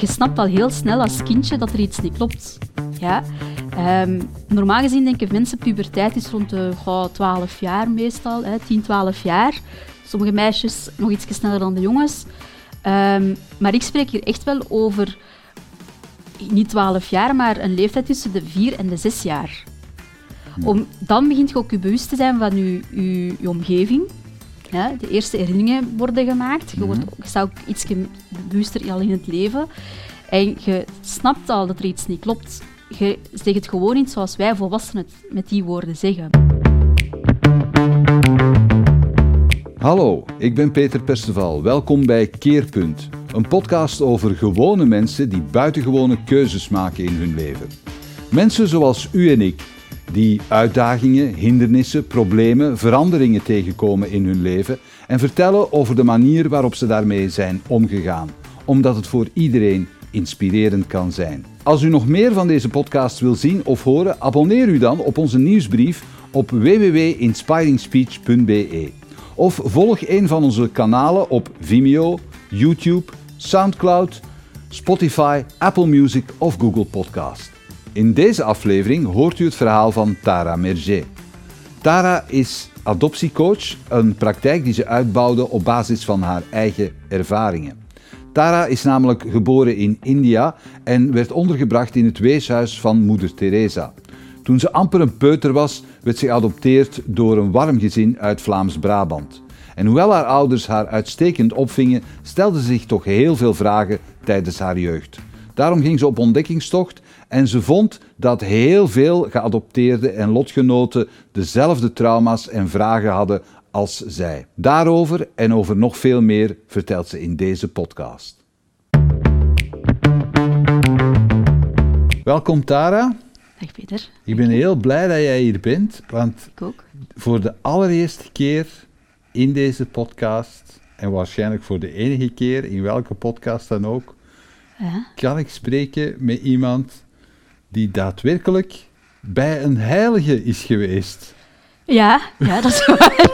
je snapt al heel snel als kindje dat er iets niet klopt. Ja? Ehm, normaal gezien denken mensen puberteit is rond de oh, 12 jaar meestal, hè, 10, 12 jaar. Sommige meisjes nog iets sneller dan de jongens. Ehm, maar ik spreek hier echt wel over niet 12 jaar, maar een leeftijd tussen de 4 en de 6 jaar. Om, dan begint je ook je bewust te zijn van je, je, je omgeving. Ja, de eerste herinneringen worden gemaakt. Je, wordt, je staat ook iets bewuster al in het leven. En je snapt al dat er iets niet klopt. Je zegt het gewoon niet zoals wij volwassenen het met die woorden zeggen. Hallo, ik ben Peter Perceval. Welkom bij Keerpunt, een podcast over gewone mensen die buitengewone keuzes maken in hun leven. Mensen zoals u en ik, die uitdagingen, hindernissen, problemen, veranderingen tegenkomen in hun leven en vertellen over de manier waarop ze daarmee zijn omgegaan, omdat het voor iedereen inspirerend kan zijn. Als u nog meer van deze podcast wil zien of horen, abonneer u dan op onze nieuwsbrief op www.inspiringspeech.be. Of volg een van onze kanalen op Vimeo, YouTube, SoundCloud, Spotify, Apple Music of Google Podcast. In deze aflevering hoort u het verhaal van Tara Merger. Tara is adoptiecoach, een praktijk die ze uitbouwde op basis van haar eigen ervaringen. Tara is namelijk geboren in India en werd ondergebracht in het weeshuis van moeder Teresa. Toen ze amper een peuter was, werd ze geadopteerd door een warm gezin uit Vlaams-Brabant. En hoewel haar ouders haar uitstekend opvingen, stelde ze zich toch heel veel vragen tijdens haar jeugd. Daarom ging ze op ontdekkingstocht en ze vond dat heel veel geadopteerden en lotgenoten dezelfde trauma's en vragen hadden als zij. Daarover en over nog veel meer vertelt ze in deze podcast. Welkom Tara. Dag Peter. Ik ben heel blij dat jij hier bent, want Ik ook. voor de allereerste keer in deze podcast, en waarschijnlijk voor de enige keer in welke podcast dan ook, Ja. kan ik spreken met iemand die daadwerkelijk bij een heilige is geweest. Ja, ja, dat is waar.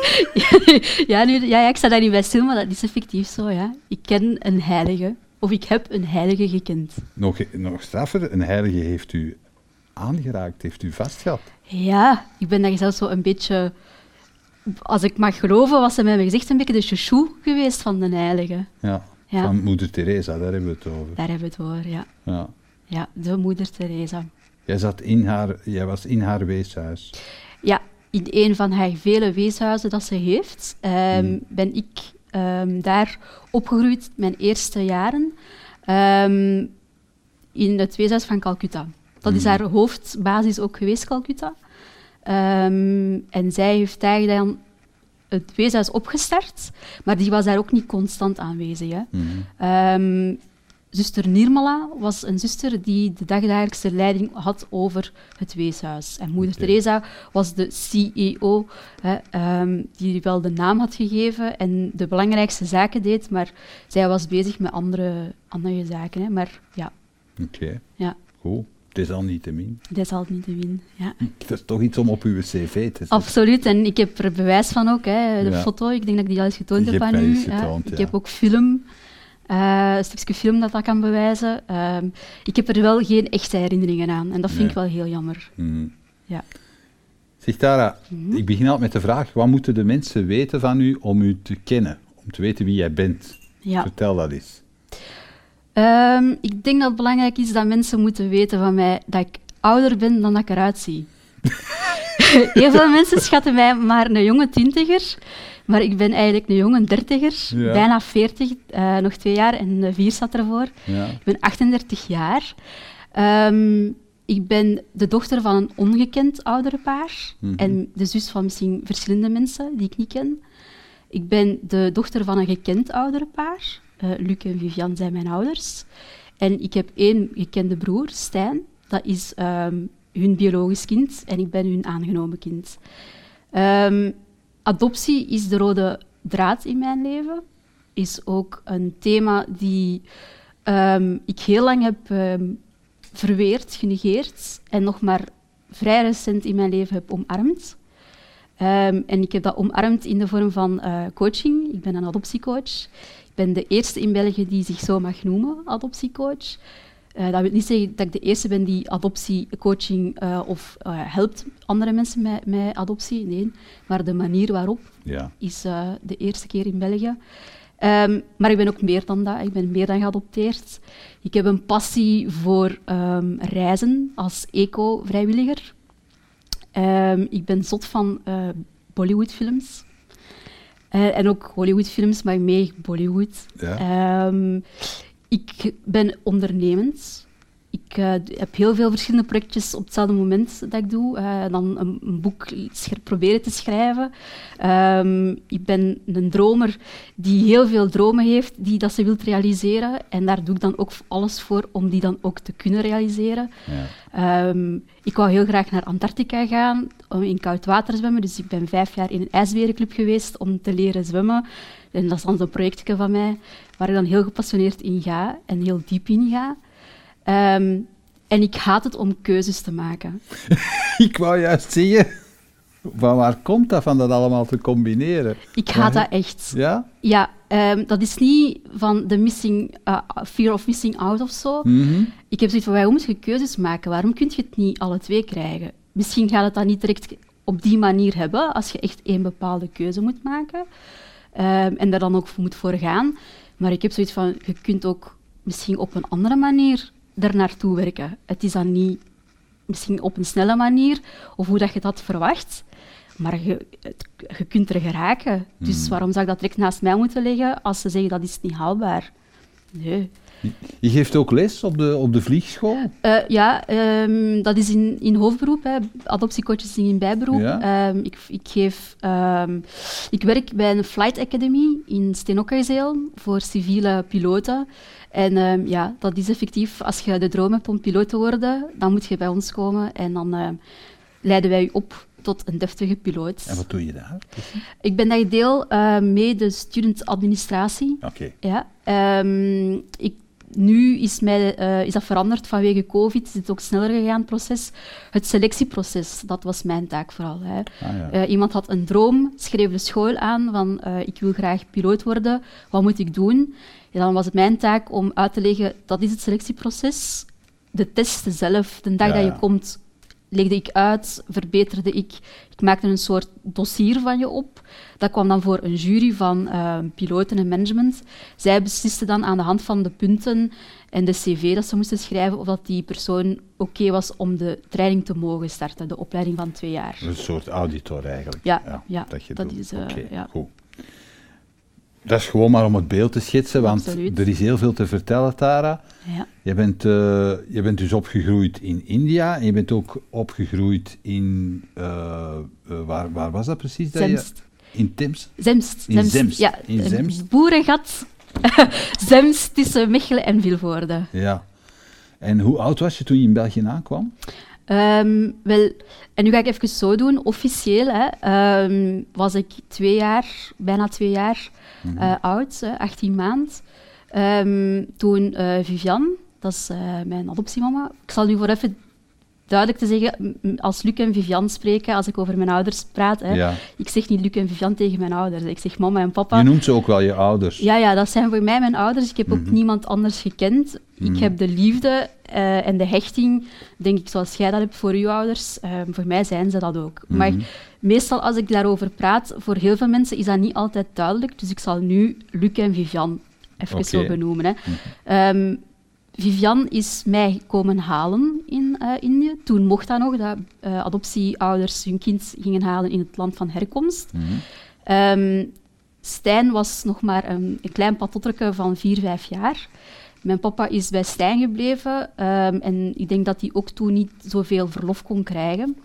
ja, nu, ja, ja, ik sta daar niet bij stil, maar dat is effectief zo, ja. Ik ken een heilige, of ik heb een heilige gekend. Nog, nog straffer, een heilige heeft u aangeraakt, heeft u vastgehad. Ja, ik ben daar zelfs zo een beetje... Als ik mag geloven, was ze met mijn gezicht een beetje de chouchou geweest van de heilige. Ja, Ja. van moeder Teresa, daar hebben we het over. Daar hebben we het over, ja. Ja. Ja, de moeder Teresa. Jij, zat in haar, jij was in haar weeshuis. Ja, in een van haar vele weeshuizen dat ze heeft, ehm, Hmm. ben ik ehm, daar opgegroeid mijn eerste jaren ehm, in het weeshuis van Calcutta. Dat is Hmm. haar hoofdbasis ook geweest, Calcutta. En zij heeft daar dan het weeshuis opgestart, maar die was daar ook niet constant aanwezig. Hè. Ehm, zuster Nirmala was een zuster die de dagdagelijkse leiding had over het weeshuis. En moeder Oké. Teresa was de CEO, hè, ehm, die wel de naam had gegeven en de belangrijkste zaken deed, maar zij was bezig met andere, andere zaken. Hè. Maar ja, Oké, ja, goed. Het is al niet te min. dat zal het niet te winnen. Ja. Dat is toch iets om op uw cv te zetten. Absoluut, en ik heb er bewijs van ook. Hè. De Ja. foto, ik denk dat ik die al eens getoond Je heb aan u. getoond, Ik ja. heb ook film, eh, een stukje film dat dat kan bewijzen. Ehm, ik heb er wel geen echte herinneringen aan en dat vind ik wel heel jammer. Mhm. Ja. Zeg Tara, Mhm. ik begin altijd met de vraag, wat moeten de mensen weten van u om u te kennen? Om te weten wie jij bent? Ja. Vertel dat eens. Ehm, ik denk dat het belangrijk is dat mensen moeten weten van mij dat ik ouder ben dan dat ik eruit zie. heel veel mensen schatten mij maar een jonge twintiger, maar ik ben eigenlijk een jonge dertiger, Ja. bijna veertig, eh, nog twee jaar en vier staat ervoor. Ja. Ik ben 38 jaar. Ehm, ik ben de dochter van een ongekend ouderenpaar Mhm. en de zus van misschien verschillende mensen die ik niet ken. Ik ben de dochter van een gekend ouderenpaar. Eh Luc en Vivian zijn mijn ouders. En ik heb één gekende broer, Stijn. Dat is ehm, hun biologisch kind en ik ben hun aangenomen kind. Ehm, adoptie is de rode draad in mijn leven. Is ook een thema die ehm, ik heel lang heb ehm, verweerd, genegeerd en nog maar vrij recent in mijn leven heb omarmd. Ehm, en ik heb dat omarmd in de vorm van eh, coaching. Ik ben een adoptiecoach. Ik ben de eerste in België die zich zo mag noemen, adoptiecoach. Uh, dat wil niet zeggen dat ik de eerste ben die adoptiecoaching uh, of helpt andere mensen met, met, adoptie. Nee, maar de manier waarop ja. is de eerste keer in België. Um, maar ik ben ook meer dan dat. Ik ben meer dan geadopteerd. Ik heb een passie voor um, reizen als eco-vrijwilliger. Um, ik ben zot van Bollywoodfilms. En ook Hollywoodfilms, maar mee Bollywood. Ja. Ik ben ondernemend ik uh, heb heel veel verschillende projectjes op hetzelfde moment dat ik doe. Uh, dan een, een boek proberen te schrijven. Um, ik ben een dromer die heel veel dromen heeft die dat ze wilt realiseren. En daar doe ik dan ook alles voor om die dan ook te kunnen realiseren. Ja. Um, ik wou heel graag naar Antarctica gaan, om in koud water zwemmen. Dus ik ben vijf jaar in een ijsberenclub geweest om te leren zwemmen. En dat is dan zo'n projectje van mij, waar ik dan heel gepassioneerd in ga en heel diep in ga. Um, en ik haat het om keuzes te maken. ik wou juist zeggen, van waar komt dat van dat allemaal te combineren? Ik haat dat echt. Ja? Ja, um, dat is niet van de missing, uh, fear of missing out of zo. Mm -hmm. Ik heb zoiets van, waarom moet je keuzes maken? Waarom kun je het niet alle twee krijgen? Misschien gaat het dan niet direct op die manier hebben, als je echt één bepaalde keuze moet maken. Um, en daar dan ook moet voor gaan. Maar ik heb zoiets van, je kunt ook misschien op een andere manier er naartoe werken. Het is dan niet misschien op een snelle manier of hoe dat je dat verwacht, maar je, je kunt er geraken. Dus hmm. waarom zou ik dat direct naast mij moeten leggen als ze zeggen dat is niet haalbaar? Nee. Je geeft ook les op de, op de vliegschool? Uh, ja, um, dat is in, in hoofdberoep. Hè. Adoptiecoaches in bijberoep. Ja. Um, ik, ik, geef, um, ik werk bij een flight academy in Steenokkerzeel voor civiele piloten. En ja, dat is effectief, als je de droom hebt om piloot te worden, dan moet je bij ons komen en dan leiden wij je op tot een deftige piloot. En wat doe je daar? Ik ben daar deel uh, mee de studentadministratie. Oké. Ja, um, ik nu is, mij, uh, is dat veranderd vanwege COVID, is het ook sneller gegaan, het proces. Het selectieproces, dat was mijn taak vooral. Hè. Ah, ja. uh, iemand had een droom, schreef de school aan van uh, ik wil graag piloot worden, wat moet ik doen? En dan was het mijn taak om uit te leggen, dat is het selectieproces. De test zelf, de dag ja, dat je komt, legde ik uit, verbeterde ik. Ik maakte een soort dossier van je op. Dat kwam dan voor een jury van uh, piloten en management. Zij beslisten dan aan de hand van de punten en de cv dat ze moesten schrijven of dat die persoon oké was om de training te mogen starten, de opleiding van twee jaar. Een soort auditor eigenlijk. Ja, ja, dat, je dat is... Uh, ja. Goed. Dat is gewoon maar om het beeld te schetsen, want er is heel veel te vertellen, Tara. Ja. Je, bent, uh, je bent dus opgegroeid in India en je bent ook opgegroeid in... Uh, uh, waar, waar was dat precies? Zemst. je, in Tims? Zemst. In Zemst. Ja, in Zemst. boerengat. Zemst tussen Mechelen en Vilvoorde. Ja. En hoe oud was je toen je in België aankwam? Um, wel, en nu ga ik even zo doen. Officieel hè, um, was ik twee jaar, bijna twee jaar mm oud, uh, 18 maand. Um, toen uh, Vivian, dat is mijn adoptiemama. Ik zal nu voor even duidelijk te zeggen, als Luc en Vivian spreken, als ik over mijn ouders praat, hè, ja. ik zeg niet Luc en Vivian tegen mijn ouders. Ik zeg mama en papa. Je noemt ze ook wel je ouders. Ja, ja dat zijn voor mij mijn ouders. Ik heb mm -hmm. ook mhm. niemand anders gekend. Mm -hmm. Ik heb de liefde uh, en de hechting, denk ik, zoals jij dat hebt voor uw ouders. Uh, voor mij zijn ze dat ook. Mm -hmm. Maar meestal als ik daarover praat, voor heel veel mensen is dat niet altijd duidelijk. Dus ik zal nu Luc en Vivian even okay. zo benoemen. Hè. Mhm. Um, Vivian is mij komen halen in uh, Indië. Toen mocht dat nog, dat uh, adoptieouders hun kind gingen halen in het land van herkomst. Um, Stijn was nog maar een, een klein patotterke van vier, vijf jaar. Mijn papa is bij Stijn gebleven um, en ik denk dat hij ook toen niet zoveel verlof kon krijgen.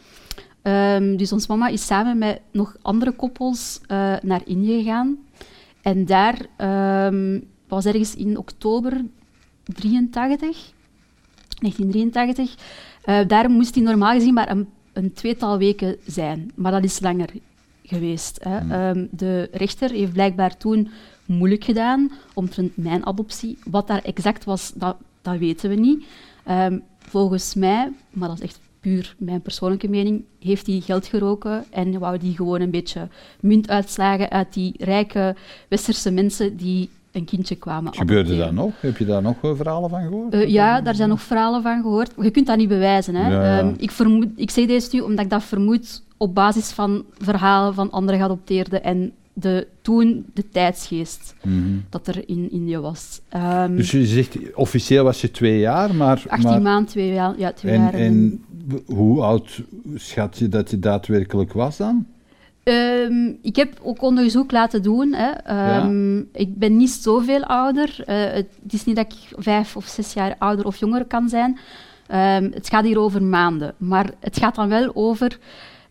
Um, dus ons mama is samen met nog andere koppels uh, naar Indië gegaan. En daar was ergens in oktober 83, 1983. Uh, daar moest hij normaal gezien maar een, een, tweetal weken zijn. Maar dat is langer geweest. Hè. Hmm. Um, de rechter heeft blijkbaar toen moeilijk gedaan omtrent mijn adoptie. Wat daar exact was, dat, dat weten we niet. Um, volgens mij, maar dat is echt puur mijn persoonlijke mening, heeft hij geld geroken en wou die gewoon een beetje munt uitslagen uit die rijke westerse mensen die een kindje kwamen Gebeurde dat nog? Heb je daar nog uh, verhalen van gehoord? Uh, ja, daar zijn nog verhalen van gehoord. Je kunt dat niet bewijzen. Hè. Ja. Um, ik, vermoed, ik zeg deze nu omdat ik dat vermoed op basis van verhalen van andere geadopteerden en de, toen de tijdsgeest mm-hmm. dat er in Indië was. Um, dus je zegt, officieel was je twee jaar, maar... 18 maar... maanden, twee, ja, ja, twee en, jaar. En hoe oud schat je dat je daadwerkelijk was dan? Um, ik heb ook onderzoek laten doen. Hè. Um, ja. Ik ben niet zoveel ouder. Uh, het is niet dat ik vijf of zes jaar ouder of jonger kan zijn. Um, het gaat hier over maanden. Maar het gaat dan wel over,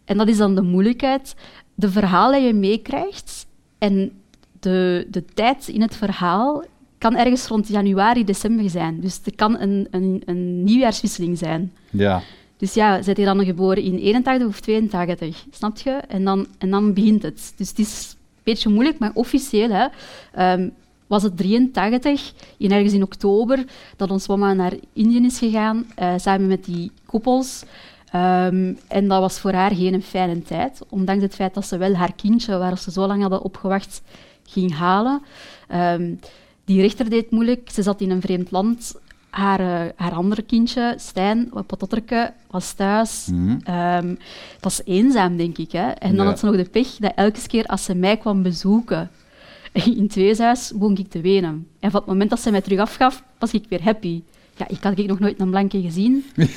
en dat is dan de moeilijkheid, de verhalen die je meekrijgt en de, de tijd in het verhaal kan ergens rond januari, december zijn. Dus er kan een, een, een nieuwjaarswisseling zijn. Ja. Dus ja, zit je dan geboren in 81 of 82, snap je? En dan, en dan begint het. Dus het is een beetje moeilijk, maar officieel hè, um, was het 83, in ergens in oktober, dat ons mama naar Indië is gegaan, uh, samen met die koppels. Um, en dat was voor haar geen fijne tijd, ondanks het feit dat ze wel haar kindje, waar ze zo lang hadden opgewacht, ging halen. Um, die rechter deed moeilijk. Ze zat in een vreemd land haar, uh, haar andere kindje, Stijn, Patotterke, was thuis. Mm -hmm. um, dat was eenzaam, denk ik. Hè? En dan ja. had ze nog de pech dat elke keer als ze mij kwam bezoeken in het weeshuis, begon ik te wenen. En van het moment dat ze mij terug afgaf, was ik weer happy. Ja, ik had ik nog nooit een blanke gezien.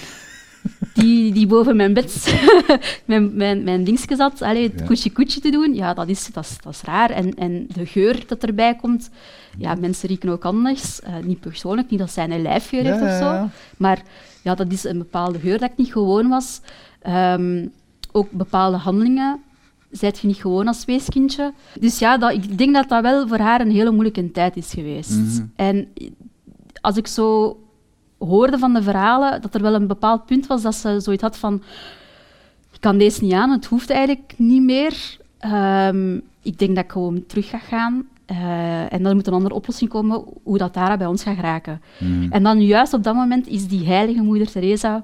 die, die boven mijn bed mijn, mijn, mijn dingetje zat, allee, het ja. koetje koetje te doen, ja, dat is, dat is, dat is raar. En, en de geur dat erbij komt, ja, mensen rieken ook anders. Uh, niet persoonlijk, niet dat zij een lijfgeur heeft ja, of zo, maar ja, dat is een bepaalde geur dat ik niet gewoon was. Um, ook bepaalde handelingen zijt je niet gewoon als weeskindje. Dus ja, dat, ik denk dat dat wel voor haar een hele moeilijke tijd is geweest. Mm -hmm. En als ik zo hoorde van de verhalen dat er wel een bepaald punt was dat ze zoiets had van ik kan deze niet aan, het hoeft eigenlijk niet meer. Um, ik denk dat ik gewoon terug ga gaan. Uh, en dan moet een andere oplossing komen hoe dat daar bij ons gaat geraken. Mm. En dan juist op dat moment is die heilige moeder Teresa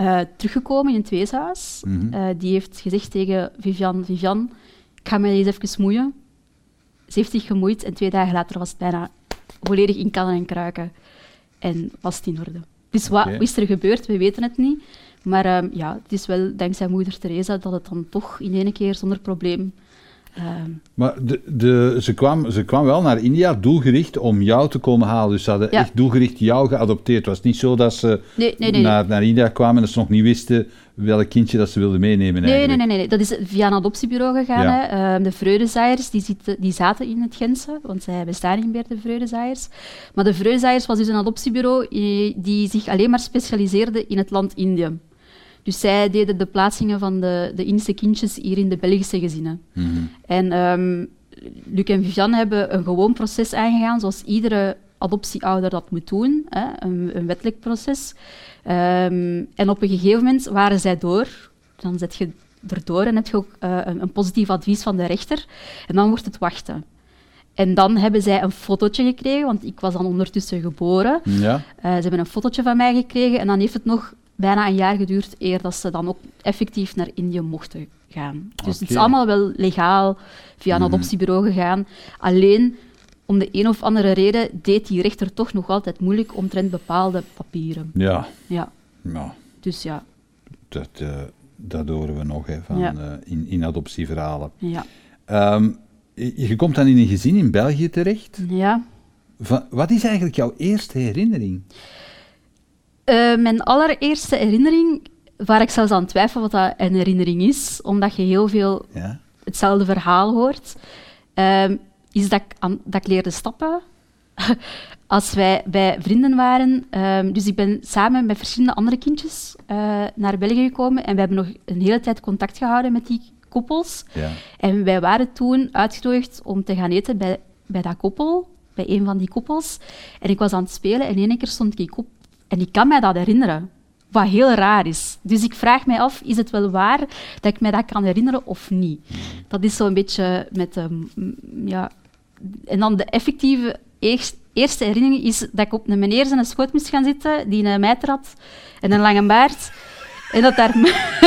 uh, teruggekomen in het weeshuis. Mm -hmm. uh, die heeft gezegd tegen Vivian, Vivian, ik ga me eens even moeien. Ze heeft zich gemoeid en twee dagen later was het bijna volledig in kannen en kruiken. En was het in orde. Dus wat okay. is er gebeurd? We weten het niet. Maar um, ja, het is wel dankzij moeder Teresa dat het dan toch in één keer zonder probleem... Um, maar de, de, ze, kwam, ze kwam wel naar India doelgericht om jou te komen halen. Dus ze hadden ja. echt doelgericht jou geadopteerd. Het was niet zo dat ze nee, nee, nee, naar, naar India kwamen en dat ze nog niet wisten welk kindje dat ze wilden meenemen. Nee, nee, nee, nee, dat is via een adoptiebureau gegaan. Ja. Hè. Um, de Freudezaaiers die, die zaten in het Gentse, want zij bestaan niet meer, de Freudezaaiers. Maar de Freudezaaiers was dus een adoptiebureau die zich alleen maar specialiseerde in het land Indië. Dus zij deden de plaatsingen van de, de Indische kindjes hier in de Belgische gezinnen. Mm -hmm. En um, Luc en Vivian hebben een gewoon proces aangegaan, zoals iedere adoptieouder dat moet doen, hè, een, een wettelijk proces. Um, en op een gegeven moment waren zij door. Dan zet je erdoor en heb je ook uh, een, een, positief advies van de rechter. En dan wordt het wachten. En dan hebben zij een fotootje gekregen, want ik was dan ondertussen geboren. Ja. Uh, ze hebben een fotootje van mij gekregen en dan heeft het nog bijna een jaar geduurd eer dat ze dan ook effectief naar Indië mochten gaan. Dus okay. het is allemaal wel legaal via een adoptiebureau gegaan. Alleen om de een of andere reden deed die rechter toch nog altijd moeilijk omtrent bepaalde papieren. Ja. Ja. ja. Dus ja. Dat, uh, dat horen we nog hè, van, ja. uh, in, in adoptieverhalen. Ja. Um, je komt dan in een gezin in België terecht. Ja. Van, wat is eigenlijk jouw eerste herinnering? Uh, mijn allereerste herinnering, waar ik zelfs aan twijfel wat dat een herinnering is, omdat je heel veel ja. hetzelfde verhaal hoort, uh, is dat ik, aan, dat ik leerde stappen. Als wij bij vrienden waren, um, dus ik ben samen met verschillende andere kindjes uh, naar België gekomen en we hebben nog een hele tijd contact gehouden met die koppels. Ja. En wij waren toen uitgenodigd om te gaan eten bij, bij dat koppel, bij een van die koppels. En ik was aan het spelen en in één keer stond ik op en ik kan mij dat herinneren, wat heel raar is. Dus ik vraag mij af, is het wel waar dat ik mij dat kan herinneren of niet? Dat is zo'n beetje met... Um, ja. En dan de effectieve eerst, eerste herinnering is dat ik op een meneer zijn schoot moest gaan zitten, die een mijter had en een lange baard. En dat daar,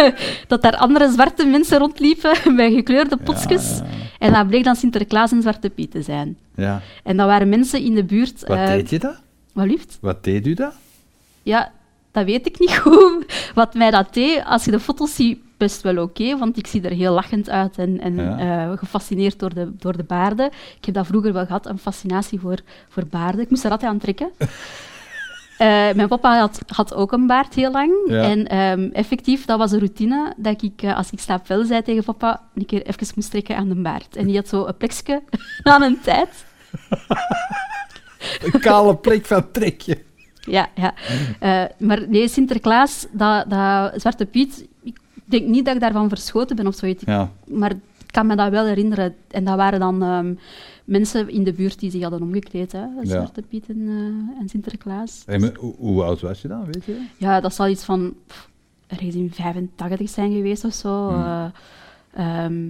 dat daar andere zwarte mensen rondliepen met gekleurde potjes. ja. En dat bleek dan Sinterklaas en Zwarte Piet te zijn. Ja. En dat waren mensen in de buurt... Wat eh, deed je dat? Wat liefst? Wat deed u dat? Ja, dat weet ik niet goed. Wat mij dat deed, als je de foto's ziet, best wel oké, want ik zie er heel lachend uit en, en Ja. eh, gefascineerd door de, door de baarden. Ik heb dat vroeger wel gehad, een fascinatie voor, voor baarden. Ik moest er altijd aan trekken. Eh, mijn papa had, had ook een baard heel lang. Ja. En ehm, effectief, dat was een routine dat ik, eh, als ik slaap wel zei tegen papa, een keer even moest trekken aan de baard. En die had zo een plekje aan een tijd. Een kale plek van trekje. Ja, ja. Eh, maar nee, Sinterklaas, dat, dat Zwarte Piet, ik denk niet dat ik daarvan verschoten ben of zoiets. Ja. Maar ik kan me dat wel herinneren. En dat waren dan ehm, mensen in de buurt die zich hadden omgekleed, hè? Zwarte Piet en, eh, en Sinterklaas. Hoe, hoe oud was je dan, weet je? Ja, dat zal iets van pff, ergens in 85 zijn geweest of zo. Hmm. Eh, ehm,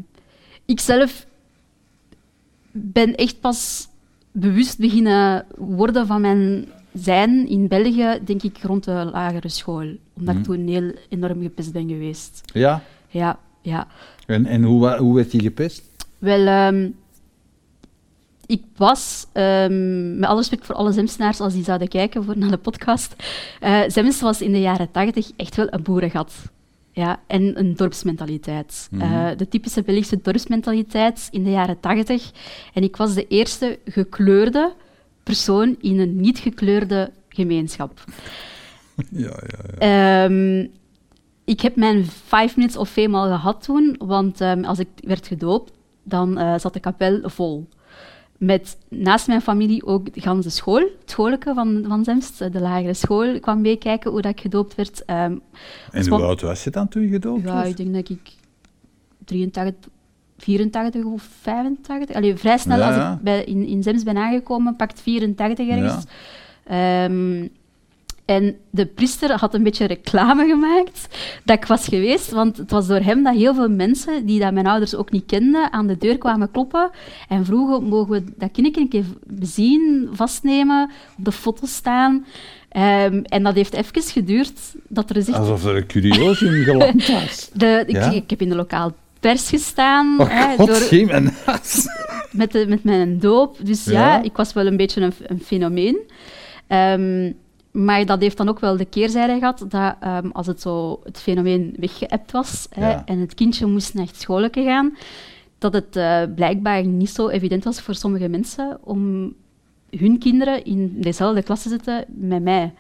ik zelf ben echt pas bewust beginnen worden van mijn zijn in België, denk ik, rond de lagere school. Omdat ik Hmm. toen heel enorm gepest ben geweest. Ja. Ja, ja. En, en hoe, hoe werd je gepest? Wel, ehm, ik was, ehm, met alle respect voor alle Zemstenaars als die zouden kijken voor naar de podcast, eh Zems was in de jaren tachtig echt wel een boerengat. Ja, en een dorpsmentaliteit. Eh, de typische Belgische dorpsmentaliteit in de jaren tachtig. En ik was de eerste gekleurde persoon in een niet gekleurde gemeenschap. Ja, ja, ja. Ehm, ik heb mijn five minutes of fame al gehad toen, want ehm, als ik werd gedoopt, dan eh, zat de kapel vol. Met naast mijn familie ook de ganse school, het schoolke van, van Zemst, eh, de lagere school, kwam meekijken hoe dat ik gedoopt werd. Ehm, En hoe oud was je dan toen je gedoopt ja, ik denk dat ik 83, 84 of 85. Allee, vrij snel Ja, als ja. ik bij, in, in Zems ben aangekomen, pakt 84 ergens. Ehm, en de priester had een beetje reclame gemaakt dat ik was geweest, want het was door hem dat heel veel mensen, die dat mijn ouders ook niet kenden, aan de deur kwamen kloppen en vroegen, mogen we dat kindje een keer zien, vastnemen, op de foto staan? Ehm, en dat heeft even geduurd, dat er zegt... Alsof er een curiosum geland was. De, ik, Ja? ik heb in de lokaal pers gestaan Oh, hè, god, door, geen met, de, met mijn doop. Dus ja, Ja? ik was wel een beetje een, een fenomeen. Ehm, maar dat heeft dan ook wel de keerzijde gehad dat ehm, als het zo het fenomeen weggeëpt was hè, en het kindje moest naar het schoolke gaan, dat het eh, blijkbaar niet zo evident was voor sommige mensen om hun kinderen in dezelfde klas te zetten met mij.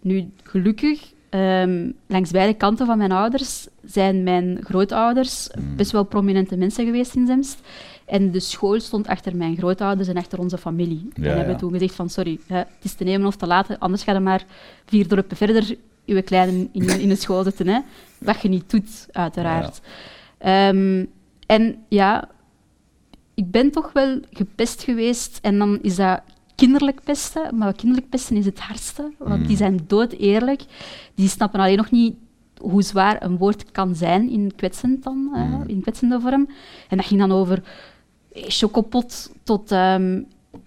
Nu, gelukkig, ehm, langs beide kanten van mijn ouders zijn mijn grootouders best wel prominente mensen geweest in Zemst. En de school stond achter mijn grootouders en achter onze familie. Ja, en hebben ja. toen gezegd van, sorry, hè, het is te nemen of te laten, anders ga je maar vier dorpen verder je kleine in, in de school zetten. Hè. Wat je niet doet, uiteraard. Ehm, en ja, ik ben toch wel gepest geweest en dan is dat kinderlijk pesten, maar kinderlijk pesten is het hardste, want die zijn dood eerlijk. Die snappen alleen nog niet hoe zwaar een woord kan zijn in kwetsend dan, hè, in kwetsende vorm. En dat ging dan over eh, chocopot tot ehm,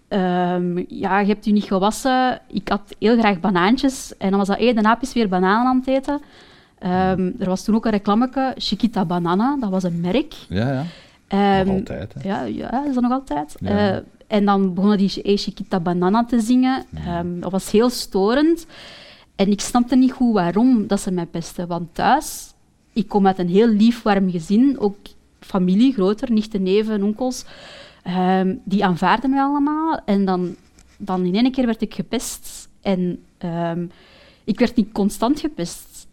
ehm, ja, je hebt u niet gewassen. Ik had heel graag banaantjes en dan was dat, hé, de naap is weer bananen aan het eten. Ehm, er was toen ook een reclameke, Chiquita Banana, dat was een merk. Ja, ja. Ehm, Nog altijd, hè. Ja, ja, dat is dat nog altijd. Ja. Eh, en dan begonnen die Chiquita Banana te zingen. Ehm, dat was heel storend. En ik snapte niet goed waarom dat ze mij pesten. Want thuis, ik kom uit een heel lief, warm gezin. Ook familie, groter, nichten, neven, onkels. Ehm, die aanvaarden mij allemaal. En dan, dan in één keer werd ik gepest. En ehm, ik werd niet constant gepest.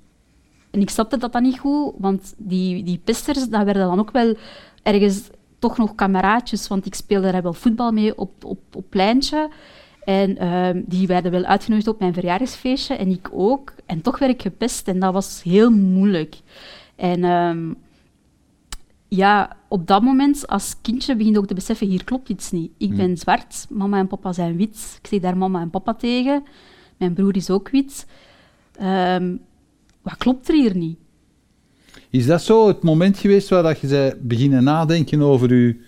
En ik snapte dat dan niet goed, want die, die pesters, dat werden dan ook wel ergens toch nog kameraadjes, want ik speelde daar wel voetbal mee op, op, op pleintje. En ehm, die werden wel uitgenodigd op mijn verjaardagsfeestje, en ik ook. En toch werd ik gepest, en dat was heel moeilijk. En ehm, ja, op dat moment, als kindje, begin je ook te beseffen, hier klopt iets niet. Ik ben zwart, mama en papa zijn wit. Ik zie daar mama en papa tegen. Mijn broer is ook wit. Ehm, wat klopt er hier niet? Is dat zo het moment geweest waar dat je zei beginnen nadenken over u,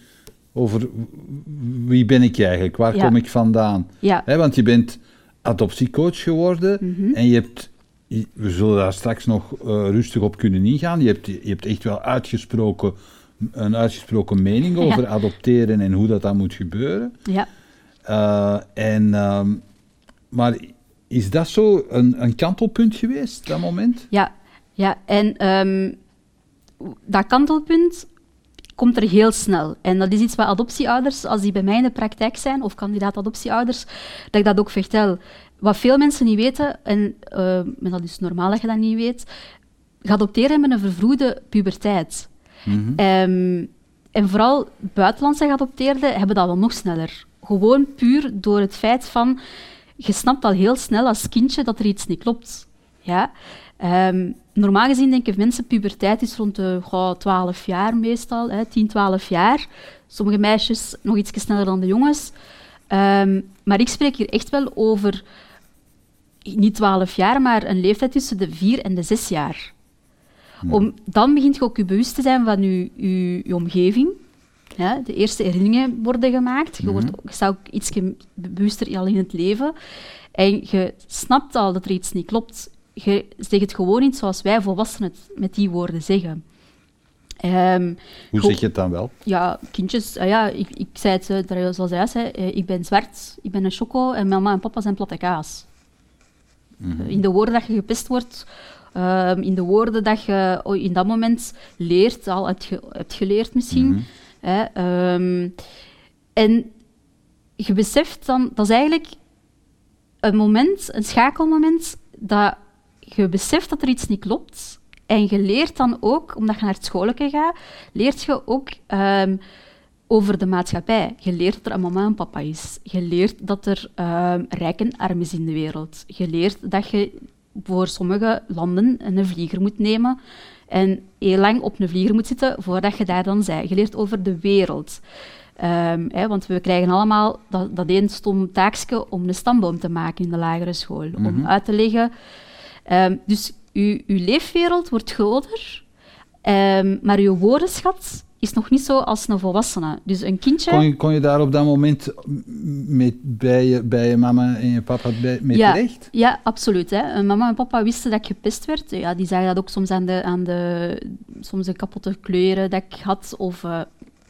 over wie ben ik eigenlijk, waar Ja. kom ik vandaan? Ja, want je bent adoptiecoach geworden Mhm. en je hebt we zullen daar straks nog uh, rustig op kunnen ingaan. Je hebt, je hebt echt wel uitgesproken, een uitgesproken mening over ja. adopteren en hoe dat dan moet gebeuren. Ja. Uh, en, uh, maar is dat zo een, een kantelpunt geweest, dat moment? Ja, ja. en um, dat kantelpunt komt er heel snel. En dat is iets wat adoptieouders, als die bij mij in de praktijk zijn, of kandidaat-adoptieouders, dat ik dat ook vertel. Wat veel mensen niet weten, en, uh, en dat is normaal dat je dat niet weet, geadopteerd hebben een vervroegde puberteit. Mm -hmm. um, en vooral buitenlandse geadopteerden hebben dat wel nog sneller. Gewoon puur door het feit van, je snapt al heel snel als kindje dat er iets niet klopt. Ja? Um, normaal gezien denken mensen puberteit is rond de oh, 12 jaar meestal, hè, 10, 12 jaar. Sommige meisjes nog iets sneller dan de jongens. Um, maar ik spreek hier echt wel over niet 12 jaar, maar een leeftijd tussen de 4 en de 6 jaar. Om, dan begint je ook je bewust te zijn van je, je, je omgeving. Ja, de eerste herinneringen worden gemaakt. Je, wordt, je staat ook iets bewuster al in het leven. En je snapt al dat er iets niet klopt je zegt het gewoon niet zoals wij volwassenen het met die woorden zeggen. Um, Hoe zeg je het dan wel? Ja, kindjes, uh, ja, ik, ik zei het uh, zoals hij zei, uh, ik ben zwart, ik ben een choco en mama en papa zijn platte kaas. Mm -hmm. in de woorden dat je gepest wordt, ehm, in de woorden dat je oh, in dat moment leert, al hebt, ge, hebt geleerd misschien. Mm -hmm. um, en je beseft dan, dat is eigenlijk een moment, een schakelmoment, dat je beseft dat er iets niet klopt. En je leert dan ook, omdat je naar het schoolke gaat, leert je ook um, over de maatschappij. Je leert dat er een mama en papa is. Je leert dat er um, rijk en arm is in de wereld. Je leert dat je voor sommige landen een vlieger moet nemen en heel lang op een vlieger moet zitten voordat je daar dan bent. Je leert over de wereld. Um, hè, want we krijgen allemaal dat, dat één stom taakje om een stamboom te maken in de lagere school. Mm -hmm. Om uit te leggen Um, dus uw, uw leefwereld wordt groter, um, maar uw woordenschat is nog niet zo als een volwassene. Dus een kindje... Kon je, kon je daar op dat moment met, bij, je, bij je mama en je papa bij, mee ja, terecht? Ja, absoluut. Hè. Mama en papa wisten dat ik gepest werd. Ja, die zagen dat ook soms aan de, aan de soms de kapotte kleuren dat ik had, of uh,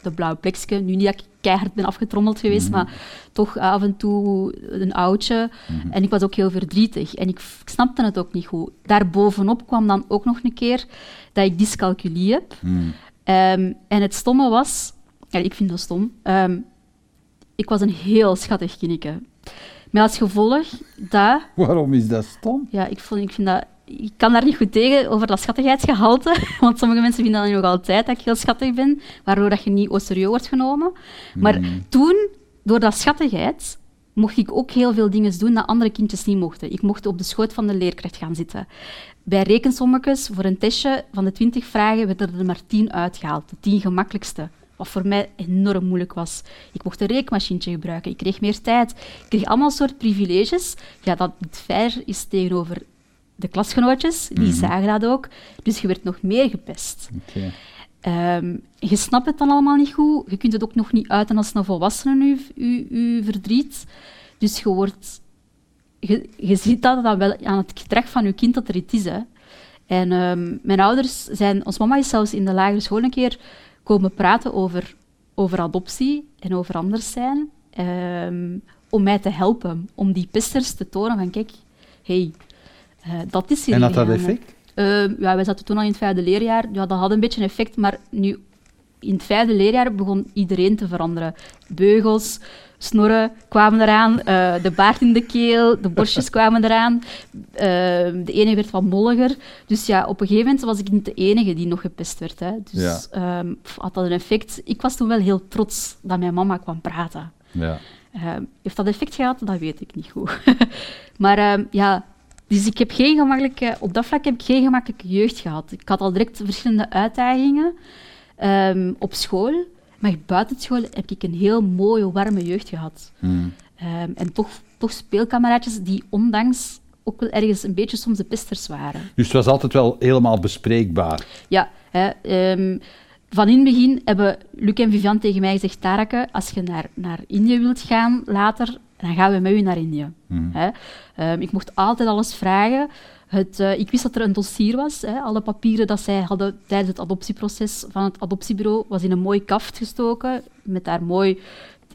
de blauwe plekje. Nu niet dat ik keihard ben afgetrommeld geweest, mm -hmm. maar toch af en toe een oudje. Mm -hmm. En ik was ook heel verdrietig. En ik, ik, snapte het ook niet goed. Daarbovenop kwam dan ook nog een keer dat ik dyscalculie heb. Mm. Um, en het stomme was... Ja, ik vind dat stom. Um, ik was een heel schattig kindje. Met als gevolg dat... Waarom is dat stom? Ja, ik, vond, ik vind dat ik kan daar niet goed tegen over dat schattigheidsgehalte, want sommige mensen vinden dat nog altijd dat ik heel schattig ben, waardoor dat je niet au serieus wordt genomen. Maar mm. toen, door dat schattigheid, mocht ik ook heel veel dingen doen dat andere kindjes niet mochten. Ik mocht op de schoot van de leerkracht gaan zitten. Bij rekensommetjes, voor een testje van de 20 vragen, werden er maar 10 uitgehaald. De 10 gemakkelijkste. Wat voor mij enorm moeilijk was. Ik mocht een rekenmachientje gebruiken. Ik kreeg meer tijd. Ik kreeg allemaal soort privileges. Ja, dat fair is tegenover de klasgenootjes, die mm zagen dat ook. Dus je werd nog meer gepest. Okay. Um, je snapt het dan allemaal niet goed. Je kunt het ook nog niet uiten als een volwassene, je, verdriet. Dus je wordt... Je, je ziet dat dan wel aan het gedrag van je kind dat er iets is. Hè. En um, mijn ouders zijn... Ons mama is zelfs in de lagere school een keer komen praten over, over adoptie en over anders zijn. Um, om mij te helpen. Om die pesters te tonen van, kijk, hey, dat is En had dat effect? Uh, ja, wij zaten toen al in het vijfde leerjaar. Ja, dat had een beetje effect, maar nu in het vijfde leerjaar begon iedereen te veranderen. Beugels, snorren kwamen eraan, uh, de baard in de keel, de borstjes kwamen eraan. Uh, de ene werd wat molliger. Dus ja, op een gegeven moment was ik niet de enige die nog gepest werd. Hè. Dus ja. um, had dat een effect. Ik was toen wel heel trots dat mijn mama kwam praten. Ja. Uh, heeft dat effect gehad? Dat weet ik niet goed. maar ja, dus ik heb geen gemakkelijke, op dat vlak heb ik geen gemakkelijke jeugd gehad. Ik had al direct verschillende uitdagingen um, op school. Maar buiten school heb ik een heel mooie, warme jeugd gehad. Hmm. Um, en toch, toch speelkameraadjes die ondanks ook wel ergens een beetje soms de pesters waren. Dus het was altijd wel helemaal bespreekbaar? Ja. Hè, um, van in het begin hebben Luc en Vivian tegen mij gezegd, Tareke, als je naar, naar Indië wilt gaan later, dan gaan we met u naar Indië. Mm. Hè? Um, ik mocht altijd alles vragen. Het, eh, ik wist dat er een dossier was. Hè. Alle papieren dat zij hadden tijdens het adoptieproces van het adoptiebureau was in een mooi kaft gestoken, met daar mooi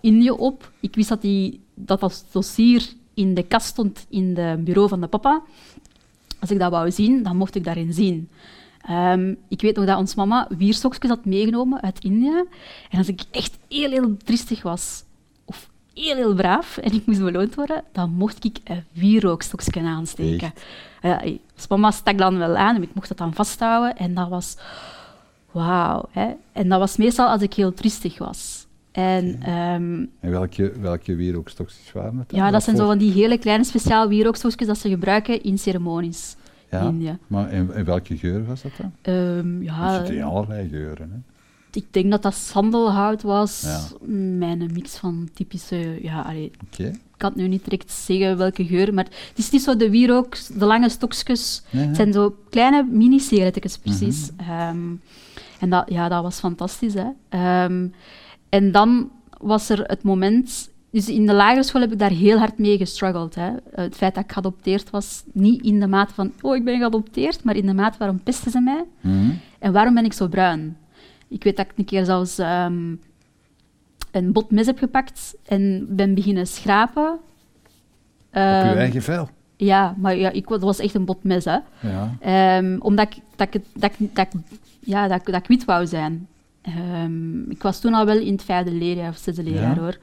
Indië op. Ik wist dat, die, dat dat dossier in de kast stond in het bureau van de papa. Als ik dat wou zien, dan mocht ik daarin zien. Ehm, ik weet nog dat ons mama wierstokjes had meegenomen uit India. En als ik echt heel, heel triestig was, heel, heel braaf, en ik moest beloond worden, dan mocht ik een wierrookstokje aansteken. Ja, mama stak dan wel aan en ik mocht dat dan vasthouden. En dat was... Wauw. En dat was meestal als ik heel triestig was. En, ehm, en welke, welke wierookstokjes waren het? Ja, dat zijn zo van die hele kleine speciaal wierookstokjes dat ze gebruiken in ceremonies. Ja, maar in, welke geur was dat dan? Um, ja, het zit in allerlei geuren, hè? Ik denk dat dat sandelhout was. Ja. Mijn mix van typische... Ja, allee, Ik kan nu niet direct zeggen welke geur, maar het is niet zo de wierook, de lange stokjes. Het zijn zo kleine mini-sigaretjes, precies. Mhm. Ehm, en dat, ja, dat was fantastisch, hè. En dan was er het moment... Dus in de lagere school heb ik daar heel hard mee gestruggeld. Hè. Het feit dat ik geadopteerd was, niet in de mate van... Oh, ik ben geadopteerd, maar in de mate waarom pesten ze mij? Mhm. En waarom ben ik zo bruin? Ik weet dat ik een keer zelfs um, een bot heb gepakt en ben beginnen schrapen. Op je ehm, eigen vel? Ja, maar ja, ik, dat was echt een bot mes, hè. Ja. Um, omdat ik, dat, ik, dat, dat, ja, dat, dat ik wit wou zijn. Um, ik was toen al wel in het vijfde leerjaar of zesde leerjaar hoor.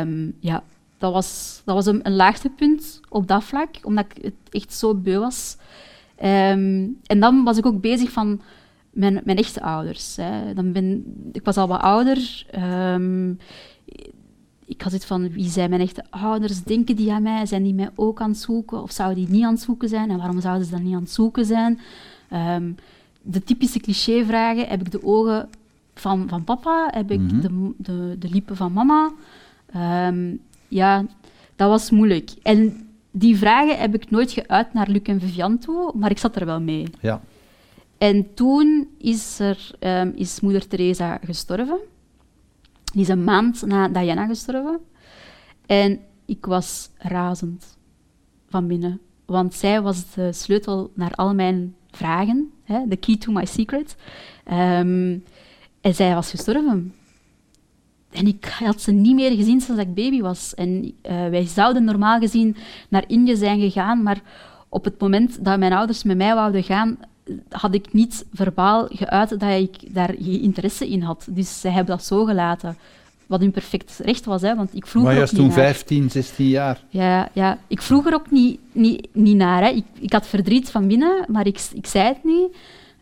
Um, ja, dat was, dat was een, een laagtepunt op dat vlak, omdat ik het echt zo beu was. Um, en dan was ik ook bezig van mijn, mijn echte ouders. Hè. Dan ben, ik was al wat ouder. ik had het van, wie zijn mijn echte ouders? Denken die aan mij? Zijn die mij ook aan het zoeken? Of zouden die niet aan het zoeken zijn? En waarom zouden ze dan niet aan het zoeken zijn? de typische clichévragen. Heb ik de ogen van, van papa? Heb ik mhm. de, de, de lippen van mama? Ehm, ja, dat was moeilijk. En die vragen heb ik nooit geuit naar Luc en Vivian toe, maar ik zat er wel mee. Ja. En toen is, er, um, is moeder Teresa gestorven. Die is een maand na Diana gestorven. En ik was razend van binnen. Want zij was de sleutel naar al mijn vragen, de key to my secret. Ehm, en zij was gestorven. En ik had ze niet meer gezien sinds ik baby was. En uh, wij zouden normaal gezien naar Indië zijn gegaan, maar op het moment dat mijn ouders met mij wouden gaan, had ik niet verbaal geuit dat ik daar geen interesse in had. Dus zij hebben dat zo gelaten. Wat hun perfect recht was, hè, want ik vroeg Maar je was toen 15, 16 jaar? Ja, ja, ik vroeg er ook niet, niet, niet naar. Hè. Ik, ik had verdriet van binnen, maar ik, ik zei het niet.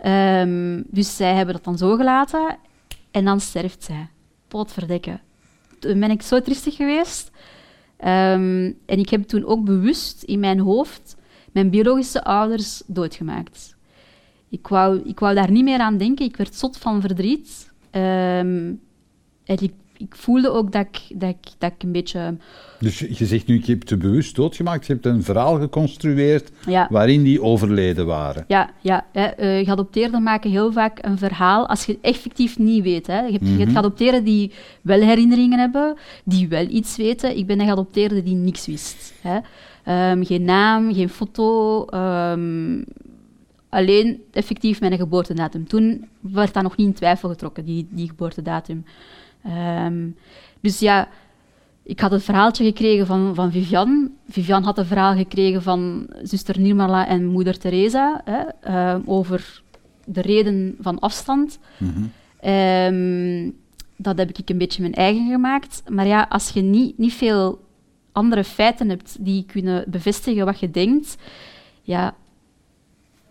Um, dus zij hebben dat dan zo gelaten. En dan sterft zij. Potverdekken. Toen ben ik zo triestig geweest. Um, en ik heb toen ook bewust in mijn hoofd mijn biologische ouders doodgemaakt. Ik wou, ik wou daar niet meer aan denken. Ik werd zot van verdriet. Um, en ik ik voelde ook dat ik, dat, ik, dat ik een beetje... Dus je zegt nu, je hebt ze bewust doodgemaakt, je hebt een verhaal geconstrueerd waarin die overleden waren. Ja, ja hè, uh, geadopteerden maken heel vaak een verhaal als je effectief niet weet. Hè. Je, hebt, mm -hmm. geadopteerden die wel herinneringen hebben, die wel iets weten. Ik ben een geadopteerde die niks wist. Hè. Um, geen naam, geen foto, um, alleen effectief mijn geboortedatum. Toen werd dat nog niet in twijfel getrokken, die, die geboortedatum. Um, dus ja, ik had het verhaaltje gekregen van, van Vivian. Vivian had een verhaal gekregen van zuster Nirmala en moeder Teresa hè, uh, over de reden van afstand. Mm -hmm. um, dat heb ik een beetje mijn eigen gemaakt. Maar ja, als je niet, niet veel andere feiten hebt die kunnen bevestigen wat je denkt, ja,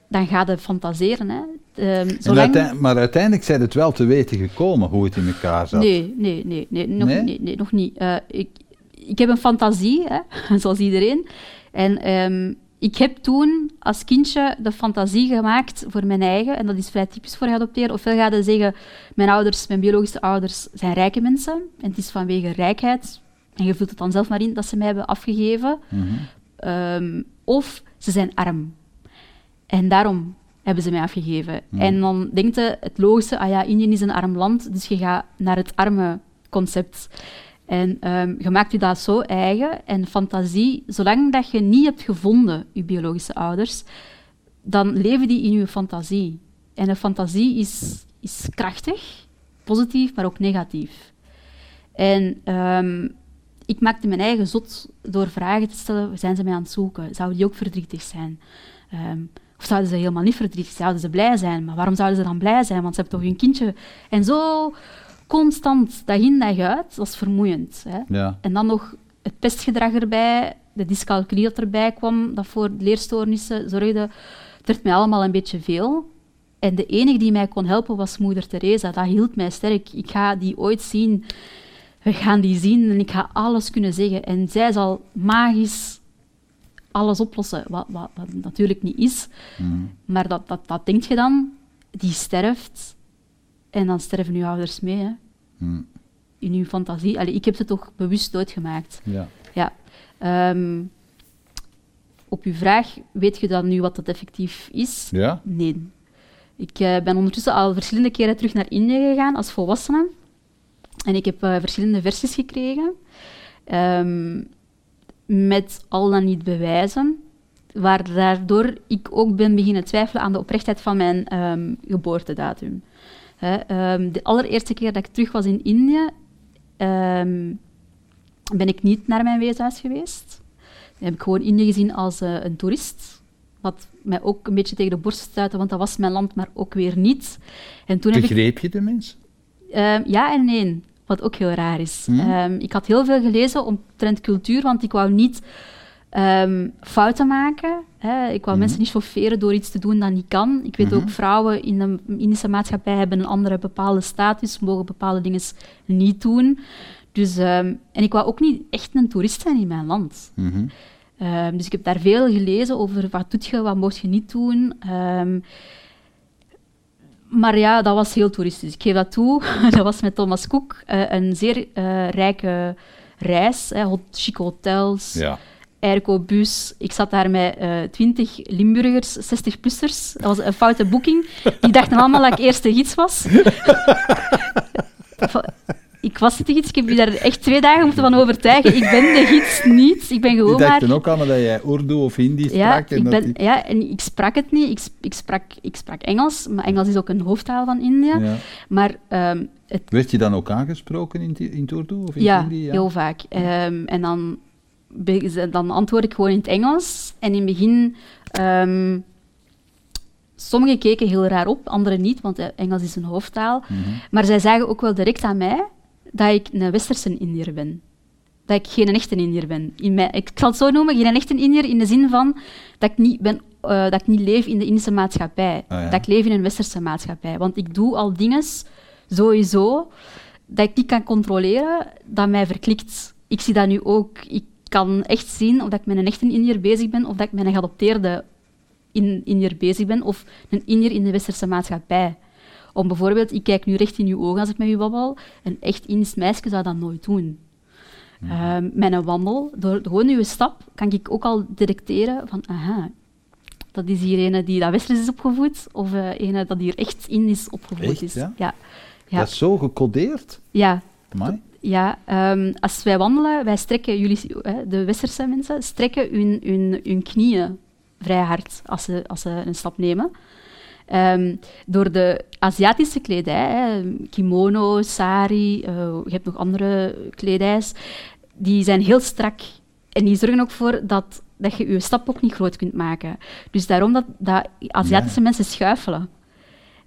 dan ga je fantaseren. Hè. Um, maar uiteindelijk zijn het wel te weten gekomen hoe het in elkaar zat. Nee, nee, nee, nee, nog, nee? nee, nog niet. Uh, ik, ik heb een fantasie, hè, zoals iedereen. En um, ik heb toen als kindje de fantasie gemaakt voor mijn eigen, en dat is vrij typisch voor geadopteerd. Ofwel ga je zeggen, mijn ouders, mijn biologische ouders, zijn rijke mensen. En het is vanwege rijkheid, en je vult het dan zelf maar in, dat ze mij hebben afgegeven. Mm -hmm. um, of ze zijn arm. En daarom hebben ze mij afgegeven. Hmm. En dan denkt je het logische, ah ja, Indië is een arm land, dus je gaat naar het arme concept. En ehm, je maakt je dat zo eigen. En fantasie, zolang dat je niet hebt gevonden, je biologische ouders, dan leven die in je fantasie. En een fantasie is, is krachtig, positief, maar ook negatief. En ehm, ik maakte mijn eigen zot door vragen te stellen, zijn ze mij aan het zoeken? Zouden die ook verdrietig zijn? Ehm, of zouden ze helemaal niet verdrietig zijn? Zouden ze blij zijn? Maar waarom zouden ze dan blij zijn? Want ze hebben toch hun kindje... En zo constant, dag in, dag uit, dat is vermoeiend. Hè? Ja. En dan nog het pestgedrag erbij, de dyscalculie dat erbij kwam, dat voor leerstoornissen zorgde. Het werd mij allemaal een beetje veel. En de enige die mij kon helpen was moeder Teresa. Dat hield mij sterk. Ik ga die ooit zien. We gaan die zien en ik ga alles kunnen zeggen. En zij zal magisch alles oplossen, wat, wat, wat natuurlijk niet is. Maar dat, dat, dat denk je dan. Die sterft en dan sterven uw ouders mee. Hè. Hm. In uw fantasie. Allee, ik heb ze toch bewust doodgemaakt. Ja. Ja. Ehm, op uw vraag, weet je dan nu wat dat effectief is? Ja? Nee. Ik eh, ben ondertussen al verschillende keren terug naar Indië gegaan als volwassene. En ik heb eh, verschillende versies gekregen. Ehm, met al dan niet bewijzen. Waar daardoor ik ook ben beginnen twijfelen aan de oprechtheid van mijn ehm, geboortedatum. Ehm, de allereerste keer dat ik terug was in Indië, ehm, ben ik niet naar mijn weeshuis geweest. Dan heb ik gewoon Indië gezien als eh, een toerist. Wat mij ook een beetje tegen de borst stuitte, want dat was mijn land, maar ook weer niet. En toen heb ik Begreep je de mens? Ja en nee, wat ook heel raar is. Hmm. Ehm, ik had heel veel gelezen omtrent cultuur, want ik wou niet ehm, fouten maken. Hè. Ik wou mensen niet chaufferen door iets te doen dat niet kan. Ik weet ook, vrouwen in de Indische maatschappij hebben een andere bepaalde status, mogen bepaalde dingen niet doen. Dus, ehm, en ik wou ook niet echt een toerist zijn in mijn land. Dus ik heb daar veel gelezen over wat doet je, wat mocht je niet doen. Maar ja, dat was heel toeristisch. Ik geef dat toe. dat was met Thomas Cook eh, een zeer eh, rijke reis. Hè, hot, chique hotels, Ja. airco-bus. Ik zat daar met eh 20 Limburgers, 60-plussers. Dat was een foute boeking. Die dachten allemaal dat ik eerste gids was. ik was de gids. Ik heb je daar echt twee dagen moeten van overtuigen. Ik ben de gids niet. Ik ben Die gewoon maar... dachten ook allemaal dat jij Urdu of Hindi Ja, sprak. en ik ben, die- ja, en ik sprak het niet. Ik, ik, sprak, ik sprak Engels, maar Engels is ook een hoofdtaal van India. Ja. Maar ehm, het, Werd je dan ook aangesproken in, in het Urdu of in ja, Hindi? Ja, heel vaak. Ehm, en dan, dan antwoord ik gewoon in het Engels. En in het begin... ehm sommigen keken heel raar op, anderen niet, want eh, Engels is een hoofdtaal. Mhm. Maar zij zagen ook wel direct aan mij dat ik een westerse Indiër ben. Dat ik geen echte Indiër ben. In mijn, ik zal het zo noemen, geen echte Indiër in de zin van dat ik niet, ben, eh, dat ik niet leef in de Indische maatschappij. Ah, ja. Dat ik leef in een westerse maatschappij. Want ik doe al dingen sowieso dat ik niet kan controleren, dat mij verklikt. Ik zie dat nu ook. Ik kan echt zien of dat ik met een echte Indiër bezig ben of dat ik met een geadopteerde in, Indiër bezig ben of een Indiër in de westerse maatschappij. Om bijvoorbeeld, ik kijk nu recht in uw ogen als ik met u babbel, een echt Indisch meisje zou dat nooit doen. Ehm, met een wandel, door gewoon uw stap, kan ik ook al detecteren van, aha, dat is hier een die dat westers is opgevoed, of eh een dat hier echt Indisch opgevoed Echt, is. ja? Ja. Ja. Dat is zo gecodeerd. ja, Amai. ja, ehm, als wij wandelen, wij strekken, jullie, hè, de westerse mensen, strekken hun, hun, hun knieën vrij hard als ze, als ze een stap nemen. Ehm, door de Aziatische kledij, hè, kimono, sari, eh, je hebt nog andere kledijs, die zijn heel strak. En die zorgen ook voor dat, dat je je stap ook niet groot kunt maken. Dus daarom dat, dat Aziatische mensen schuifelen.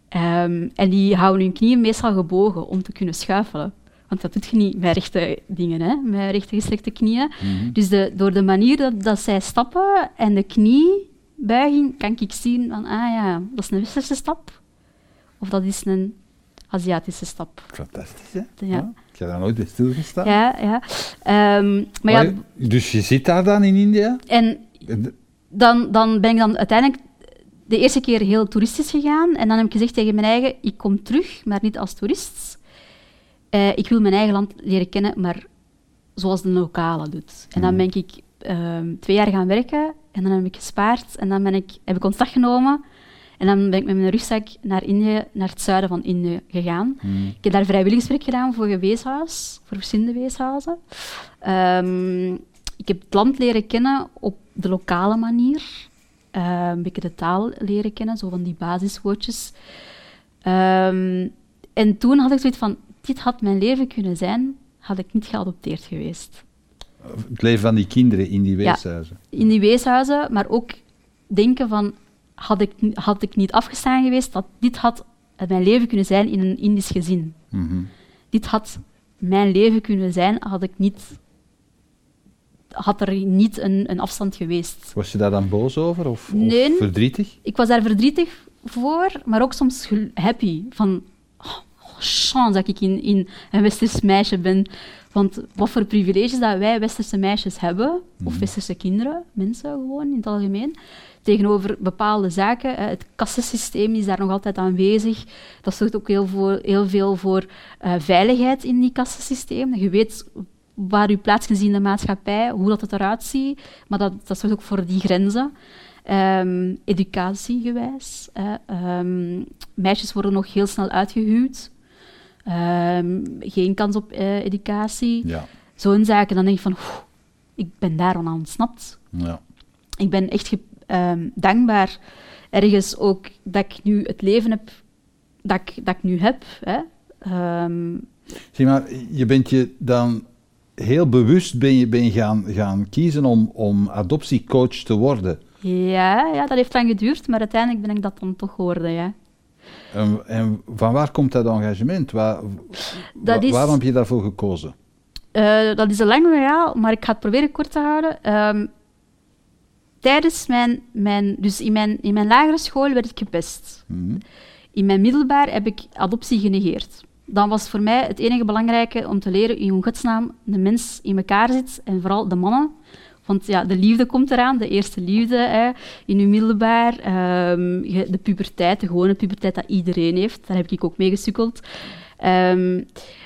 Ehm, en die houden hun knieën meestal gebogen om te kunnen schuifelen. Want dat doet je niet met rechte dingen, hè? met rechte gestrekte knieën. Dus de, door de manier dat, dat zij stappen en de kniebuiging, kan ik zien van, ah ja, dat is een westerse stap. Of dat is een Aziatische stap. Fantastisch, hè? Ja. Ik heb daar nooit bij stilgestaan. Ja, ja. Ehm, maar ja, dus je zit daar dan in India? en dan, dan ben ik dan uiteindelijk de eerste keer heel toeristisch gegaan. En dan heb ik gezegd tegen mijn eigen, ik kom terug, maar niet als toerist. Eh, ik wil mijn eigen land leren kennen, maar zoals de lokale doet. En dan ben ik ehm, twee jaar gaan werken en dan heb ik gespaard en dan ben ik, heb ik ontslag genomen. En dan ben ik met mijn rugzak naar Indië, naar het zuiden van Indië gegaan. Ik heb daar vrijwilligerswerk gedaan voor een weeshuis, voor verschillende weeshuizen. Ehm, ik heb het land leren kennen op de lokale manier. Uh, een beetje de taal leren kennen, zo van die basiswoordjes. Ehm, en toen had ik zoiets van, dit had mijn leven kunnen zijn, had ik niet geadopteerd geweest. Het leven van die kinderen in die weeshuizen. Ja, in die weeshuizen, maar ook denken van, had ik, had ik niet afgestaan geweest, dat dit had mijn leven kunnen zijn in een Indisch gezin. Mhm. Dit had mijn leven kunnen zijn, had ik niet had er niet een, een afstand geweest. Was je daar dan boos over of, nee, of verdrietig? Ik was daar verdrietig voor, maar ook soms happy. Van, oh, chance dat ik in, in een westers meisje ben. Want wat voor privileges dat wij westerse meisjes hebben, of Mhm. westerse kinderen, mensen gewoon in het algemeen, tegenover bepaalde zaken. hè. Het kassensysteem is daar nog altijd aanwezig. Dat zorgt ook heel, voor, heel veel voor eh, veiligheid in die kassensysteem. Je weet waar je plaats kunt zien in de maatschappij, hoe dat het eruit ziet, maar dat, dat zorgt ook voor die grenzen. Ehm, educatiegewijs. Ehm, meisjes worden nog heel snel uitgehuwd. Ehm, geen kans op eh, educatie. Ja. Zo'n zaken. Dan denk je van, ik ben daar aan ontsnapt. ja. Ik ben echt ehm, dankbaar ergens ook dat ik nu het leven heb dat ik, dat ik nu heb. Hè. Ehm, Zie maar, je bent je dan heel bewust ben je, ben je gaan, gaan kiezen om, om adoptiecoach te worden. ja, ja, dat heeft lang geduurd, maar uiteindelijk ben ik dat dan toch geworden, ja. En, en van waar komt dat engagement? Waar, Dat wa- is- Waarom heb je daarvoor gekozen? Eh, dat is een lang verhaal, maar ik ga het proberen kort te houden. Ehm, tijdens mijn, mijn... Dus in mijn, in mijn lagere school werd ik gepest. Mhm. In mijn middelbaar heb ik adoptie genegeerd. Dan was voor mij het enige belangrijke om te leren in hoe godsnaam de mens in elkaar zit, en vooral de mannen. Want ja, de liefde komt eraan, de eerste liefde hè, in uw middelbaar. Ehm, je- de puberteit, de gewone puberteit dat iedereen heeft, daar heb ik ook mee gesukkeld. Ehm,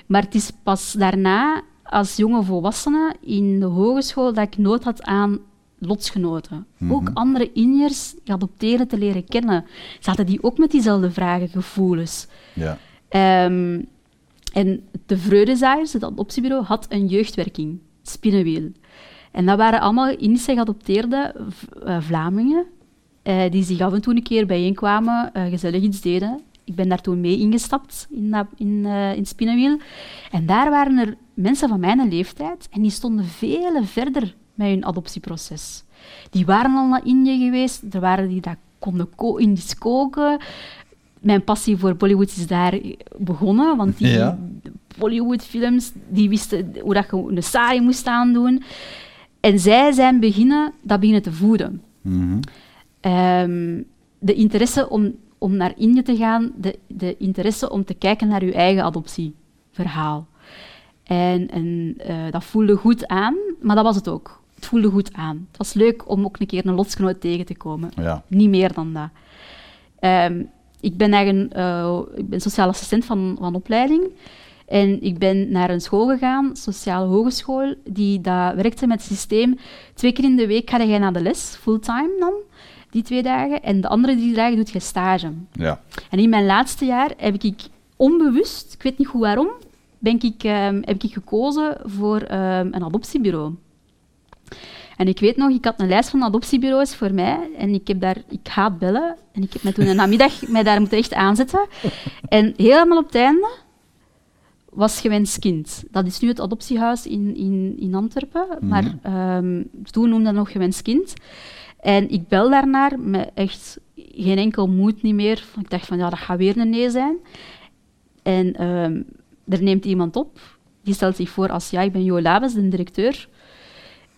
maar het is pas daarna, als jonge volwassene in de hogeschool, dat ik nood had aan lotsgenoten. Ook andere Indiërs geadopteerden te leren kennen. Zaten die ook met diezelfde vragen, gevoelens. Ja. Ehm, en de Vreudezaaiers, het adoptiebureau, had een jeugdwerking, Spinnenwiel. En dat waren allemaal Indische geadopteerde eh, Vlamingen, eh, die zich af en toe een keer bijeenkwamen, eh, gezellig iets deden. Ik ben daar toen mee ingestapt in, dat, in, in Spinnenwiel. En daar waren er mensen van mijn leeftijd en die stonden veel verder met hun adoptieproces. Die waren al naar Indië geweest, er waren die dat konden ko Indisch koken. Mijn passie voor Bollywood is daar begonnen, want die Ja. Bollywoodfilms, die wisten hoe dat je een saai moest aandoen. En zij zijn beginnen, dat beginnen te voeden. Mhm. Ehm, de interesse om, om naar Indië te gaan, de, de interesse om te kijken naar je eigen adoptieverhaal. En, en eh, dat voelde goed aan, maar dat was het ook. Het voelde goed aan. Het was leuk om ook een keer een lotsgenoot tegen te komen. Ja. Niet meer dan dat. Ehm, ik ben eigen, eh, ik ben sociaal assistent van, van opleiding. En ik ben naar een school gegaan, sociale hogeschool, die dat werkte met het systeem. Twee keer in de week ga je naar de les, fulltime dan, die twee dagen. En de andere drie dagen doet je stage. Ja. En in mijn laatste jaar heb ik onbewust, ik weet niet goed waarom, ben ik, ehm, heb ik gekozen voor ehm, een adoptiebureau. En ik weet nog, ik had een lijst van adoptiebureaus voor mij en ik, heb daar, ik haat bellen. En ik heb me toen een namiddag mij daar moeten echt aanzetten. En helemaal op het einde was Gewenst Kind. Dat is nu het adoptiehuis in, in, in Antwerpen, maar ehm, toen noemde dat nog Gewenst Kind. En ik bel daarnaar met echt geen enkel moed niet meer. Ik dacht van, ja, dat gaat weer een nee zijn. En ehm, er neemt iemand op. Die stelt zich voor als, ja, ik ben Jo Labes, de directeur.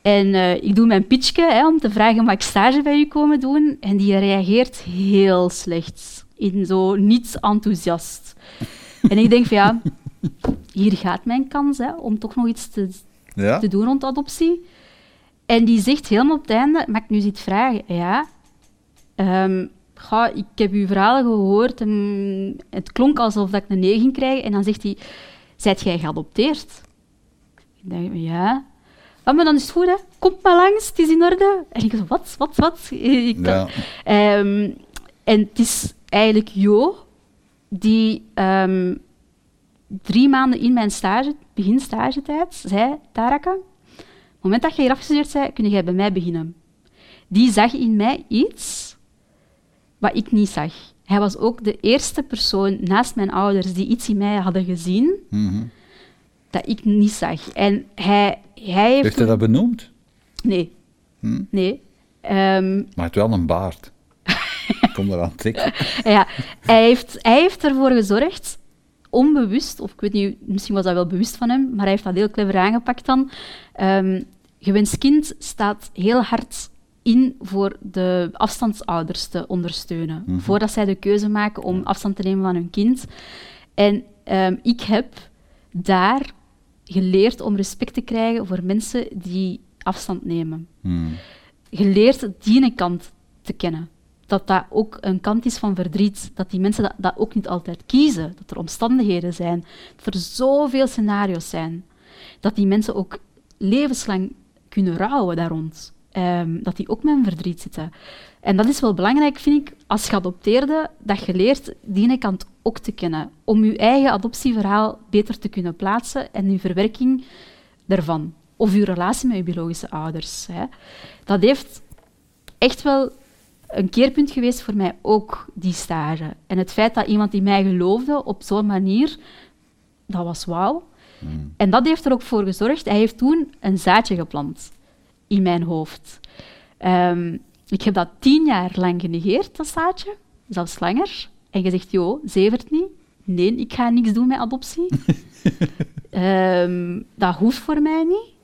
En eh, ik doe mijn pitchje hè, om te vragen, mag ik stage bij u komen doen? En die reageert heel slecht. In zo niets enthousiast. en ik denk van, ja, hier gaat mijn kans hè, om toch nog iets te, Ja? te doen rond adoptie. En die zegt helemaal op het einde, mag ik nu iets vragen? Ja. Ehm, ga, ik heb uw verhalen gehoord en het klonk alsof dat ik een nee ging krijgen. En dan zegt hij, zijt jij geadopteerd? Ik denk, ja. Ja, maar dan is het goed, hè. Kom maar langs, het is in orde. En ik zo, wat, wat, wat? Ik, Ja. Ehm, En het is eigenlijk Jo die ehm, drie maanden in mijn stage, begin stagetijd, zei, Taraka, op het moment dat je hier afgestudeerd bent, kun jij bij mij beginnen. Die zag in mij iets wat ik niet zag. Hij was ook de eerste persoon naast mijn ouders die iets in mij hadden gezien dat ik niet zag. En hij, hij heeft... Heeft hij dat benoemd? Nee. Hm? Nee. Ehm, Maar heeft wel een baard. Kom eraan tikken. ja, hij, heeft, hij heeft ervoor gezorgd, onbewust, of ik weet niet, misschien was dat wel bewust van hem, maar hij heeft dat heel clever aangepakt dan. Ehm gewenst kind staat heel hard in voor de afstandsouders te ondersteunen, voordat zij de keuze maken om afstand te nemen van hun kind. En ehm, ik heb daar geleerd om respect te krijgen voor mensen die afstand nemen. Hmm. Geleerd die ene kant te kennen. Dat dat ook een kant is van verdriet. Dat die mensen dat, ook niet altijd kiezen. Dat er omstandigheden zijn. Dat er zoveel scenario's zijn. Dat die mensen ook levenslang kunnen rouwen daar rond. Ehm, dat die ook met verdriet zitten. En dat is wel belangrijk, vind ik, als geadopteerde, dat je leert die kant ook te kennen. Om je eigen adoptieverhaal beter te kunnen plaatsen en je verwerking daarvan. Of je relatie met je biologische ouders. Hè. Dat heeft echt wel een keerpunt geweest voor mij ook, die stage. En het feit dat iemand in mij geloofde op zo'n manier, dat was wauw. En dat heeft er ook voor gezorgd. Hij heeft toen een zaadje geplant in mijn hoofd. Ehm, ik heb dat tien jaar lang genegeerd, dat zaadje, zelfs langer. En gezegd, joh, zevert niet. Nee, ik ga niks doen met adoptie. Ehm, dat hoeft voor mij niet.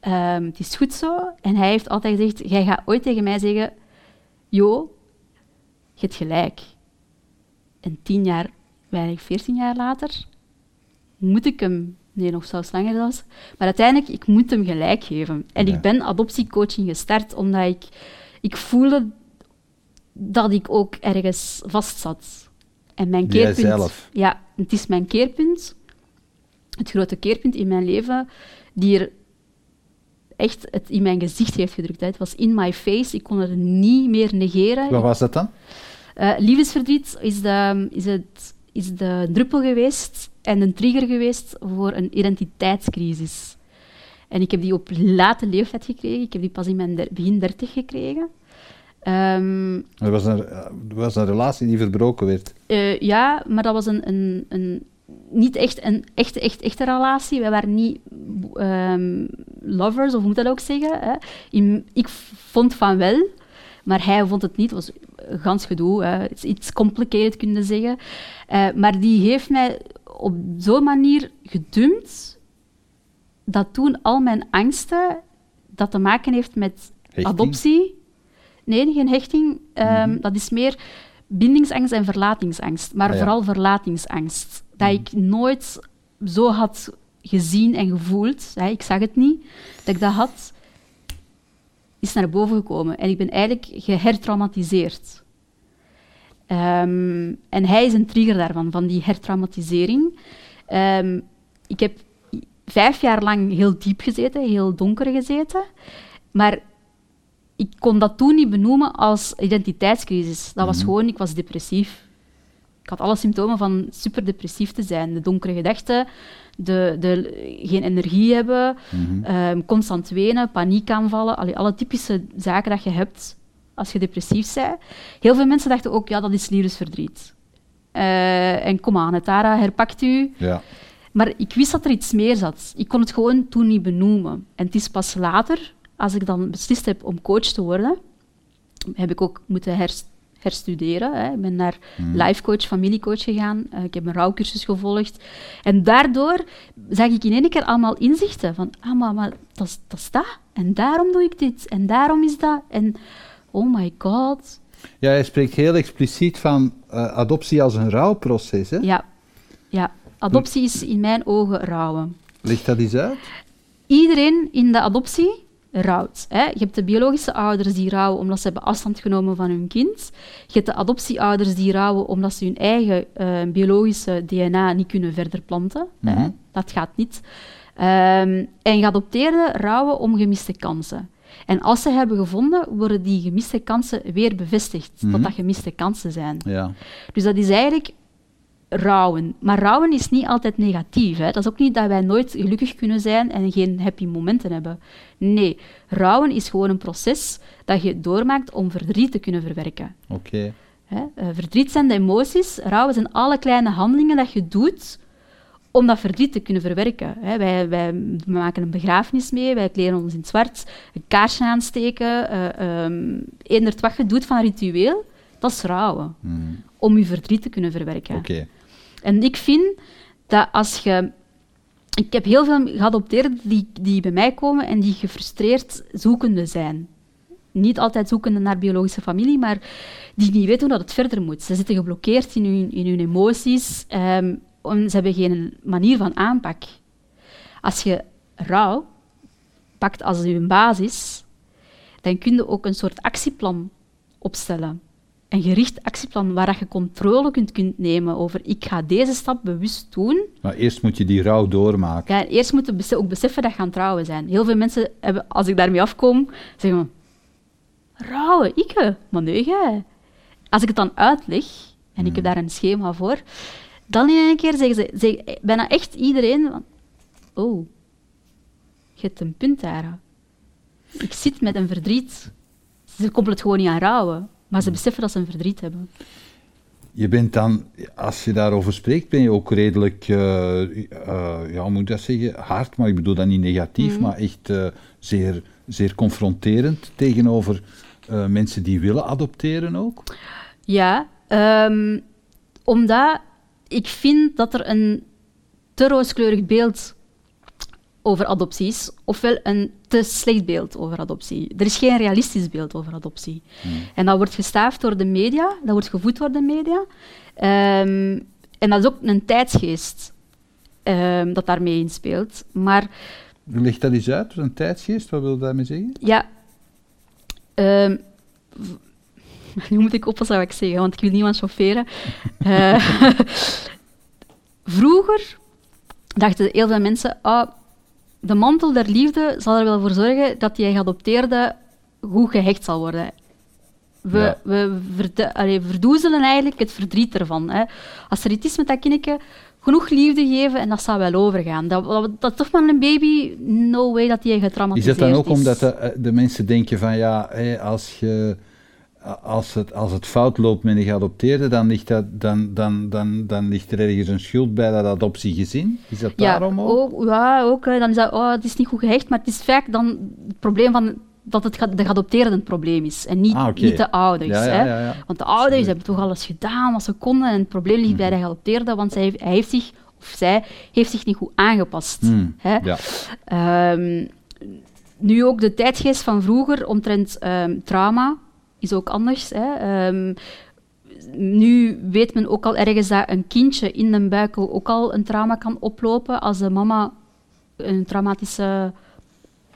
Ehm, het is goed zo. En hij heeft altijd gezegd, jij gaat ooit tegen mij zeggen, joh, je hebt gelijk. En tien jaar, weinig veertien jaar later, moet ik hem, nee, nog zelfs langer zelfs, maar uiteindelijk, ik moet hem gelijk geven. En Ja. ik ben adoptiecoaching gestart omdat ik, ik voelde dat ik ook ergens vast zat. En mijn keerpunt... Jijzelf. Ja, het is mijn keerpunt, het grote keerpunt in mijn leven, die er echt het in mijn gezicht heeft gedrukt. hè. Het was in my face, ik kon het niet meer negeren. Wat was dat dan? Eh, liefdesverdriet is de, is, het, is de druppel geweest en een trigger geweest voor een identiteitscrisis. En ik heb die op late leeftijd gekregen. Ik heb die pas in mijn der- begin dertig gekregen. Ehm, Er was een, er was een relatie die verbroken werd. eh, ja, maar dat was een, een, een, niet echt een echte, echt, echte relatie. Wij waren niet ehm, lovers, of hoe moet dat ook zeggen. Hè? In- ik vond van wel, maar hij vond het niet. Het was een gans gedoe. Hè? It's, it's complicated, kun je zeggen. Eh, maar die heeft mij op zo'n manier gedumpt dat toen al mijn angsten, dat te maken heeft met Hechting? adoptie... Nee, geen hechting. Ehm, Dat is meer bindingsangst en verlatingsangst. Maar Ah, ja. vooral verlatingsangst. Dat ik nooit zo had gezien en gevoeld. Hè, ik zag het niet, dat ik dat had, is naar boven gekomen. En ik ben eigenlijk gehertraumatiseerd. Ehm, en hij is een trigger daarvan, van die hertraumatisering. Ehm, ik heb vijf jaar lang heel diep gezeten, heel donker gezeten. Maar ik kon dat toen niet benoemen als identiteitscrisis. Dat was gewoon, ik was depressief. Ik had alle symptomen van superdepressief te zijn. De donkere gedachten, de, de, geen energie hebben, ehm, constant wenen, paniekaanvallen. Allee, alle typische zaken dat je hebt als je depressief bent. Heel veel mensen dachten ook, ja, dat is liefdesverdriet. Eh, en kom aan, Tara herpakt u. Ja. Maar ik wist dat er iets meer zat. Ik kon het gewoon toen niet benoemen. En het is pas later, als ik dan beslist heb om coach te worden, heb ik ook moeten hers- herstuderen. Hè. Ik ben naar life coach, familiecoach gegaan. Eh, ik heb een rouwcursus gevolgd. En daardoor zag ik in één keer allemaal inzichten van, ah, maar, maar dat, is- dat is dat. En daarom doe ik dit. En daarom is dat. En oh my god. ja, hij spreekt heel expliciet van eh, adoptie als een rouwproces. Hè? Ja, ja. Adoptie is in mijn ogen rouwen. Ligt dat eens uit? iedereen in de adoptie rouwt. Hè. Je hebt de biologische ouders die rouwen omdat ze hebben afstand genomen van hun kind. Je hebt de adoptieouders die rouwen omdat ze hun eigen eh, biologische DNA niet kunnen verder planten. hè. Mhm. Dat gaat niet. Ehm, en geadopteerden rouwen om gemiste kansen. En als ze hebben gevonden, worden die gemiste kansen weer bevestigd. Dat Mhm. dat gemiste kansen zijn. Ja. Dus dat is eigenlijk rouwen. Maar rouwen is niet altijd negatief. Hè. Dat is ook niet dat wij nooit gelukkig kunnen zijn en geen happy momenten hebben. Nee, rouwen is gewoon een proces dat je doormaakt om verdriet te kunnen verwerken. Oké. Eh, verdriet zijn de emoties, rouwen zijn alle kleine handelingen dat je doet om dat verdriet te kunnen verwerken. Hè. Wij, wij maken een begrafenis mee, wij kleden ons in het zwart, een kaarsje aansteken, ehm, eenderd wat je doet van ritueel, dat is rouwen. Mhm. Om je verdriet te kunnen verwerken. Oké. En ik vind dat als je... Ik heb heel veel geadopteerden die, die bij mij komen en die gefrustreerd zoekende zijn. Niet altijd zoekende naar biologische familie, maar die niet weten hoe dat het verder moet. Ze zitten geblokkeerd in hun, in hun emoties ehm, en ze hebben geen manier van aanpak. Als je rouw pakt als je basis, dan kun je ook een soort actieplan opstellen. Een gericht actieplan waar dat je controle kunt, kunt nemen over ik ga deze stap bewust doen. Maar eerst moet je die rouw doormaken. Ja, en eerst moeten we ook beseffen dat je aan het trouwen zijn. Heel veel mensen hebben, als ik daarmee afkom, zeggen rouwen, ik? Maar nee, jij. Als ik het dan uitleg, en ik heb daar een schema voor, dan in één keer zeggen ze, zeggen bijna echt iedereen van, oh, je hebt een punt daar. Ik zit met een verdriet. Ze koppelen het gewoon niet aan rouwen, maar ze beseffen dat ze een verdriet hebben. Je bent dan, als je daarover spreekt, ben je ook redelijk, eh, eh, ja, hoe moet ik dat zeggen, hard, maar ik bedoel dat niet negatief, Mhm. maar echt eh, zeer, zeer confronterend tegenover mensen die willen adopteren ook. Ja, ehm, omdat ik vind dat er een te rooskleurig beeld over adoptie is, ofwel een te slecht beeld over adoptie. Er is geen realistisch beeld over adoptie. En dat wordt gestaafd door de media, dat wordt gevoed door de media. Ehm, en dat is ook een tijdsgeest ehm, dat daarmee inspeelt. Maar Leg dat eens uit, een tijdsgeest, wat wil je daarmee zeggen? ja, v- nu moet ik oppassen wat ik zeg, want ik wil niemand chaufferen. Eh, vroeger dachten heel veel mensen, ah, de mantel der liefde zal er wel voor zorgen dat die geadopteerde goed gehecht zal worden. We, Ja. we verde- allee, verdoezelen eigenlijk het verdriet ervan. Hè. Als er iets is met dat kindje, genoeg liefde geven en dat zal wel overgaan. Dat, dat, dat is toch maar een baby, no way dat die Is getraumatiseerd dat is. dan ook omdat de, eh, de mensen denken van ja, hé, als, je, als, het, als het fout loopt met een geadopteerde, dan ligt, dat, dan, dan, dan, dan ligt er ergens een schuld bij dat adoptiegezin? Is dat Ja, daarom ook? ook, ja, ook. hè. Dan is dat, oh, het is niet goed gehecht, maar het is vaak dan het probleem van dat het de geadopteerde het probleem is en niet, Ah, niet de ouders. Ja, ja, hè. ja. Want de ouders hebben toch alles gedaan wat ze konden en het probleem ligt bij de geadopteerde, want zij, hij heeft zich, of zij, heeft zich niet goed aangepast. Hmm, hè. Ja. Ehm, nu ook de tijdgeest van vroeger omtrent ehm, trauma is ook anders. Hè. Ehm, nu weet men ook al ergens dat een kindje in de buik ook al een trauma kan oplopen als de mama een traumatische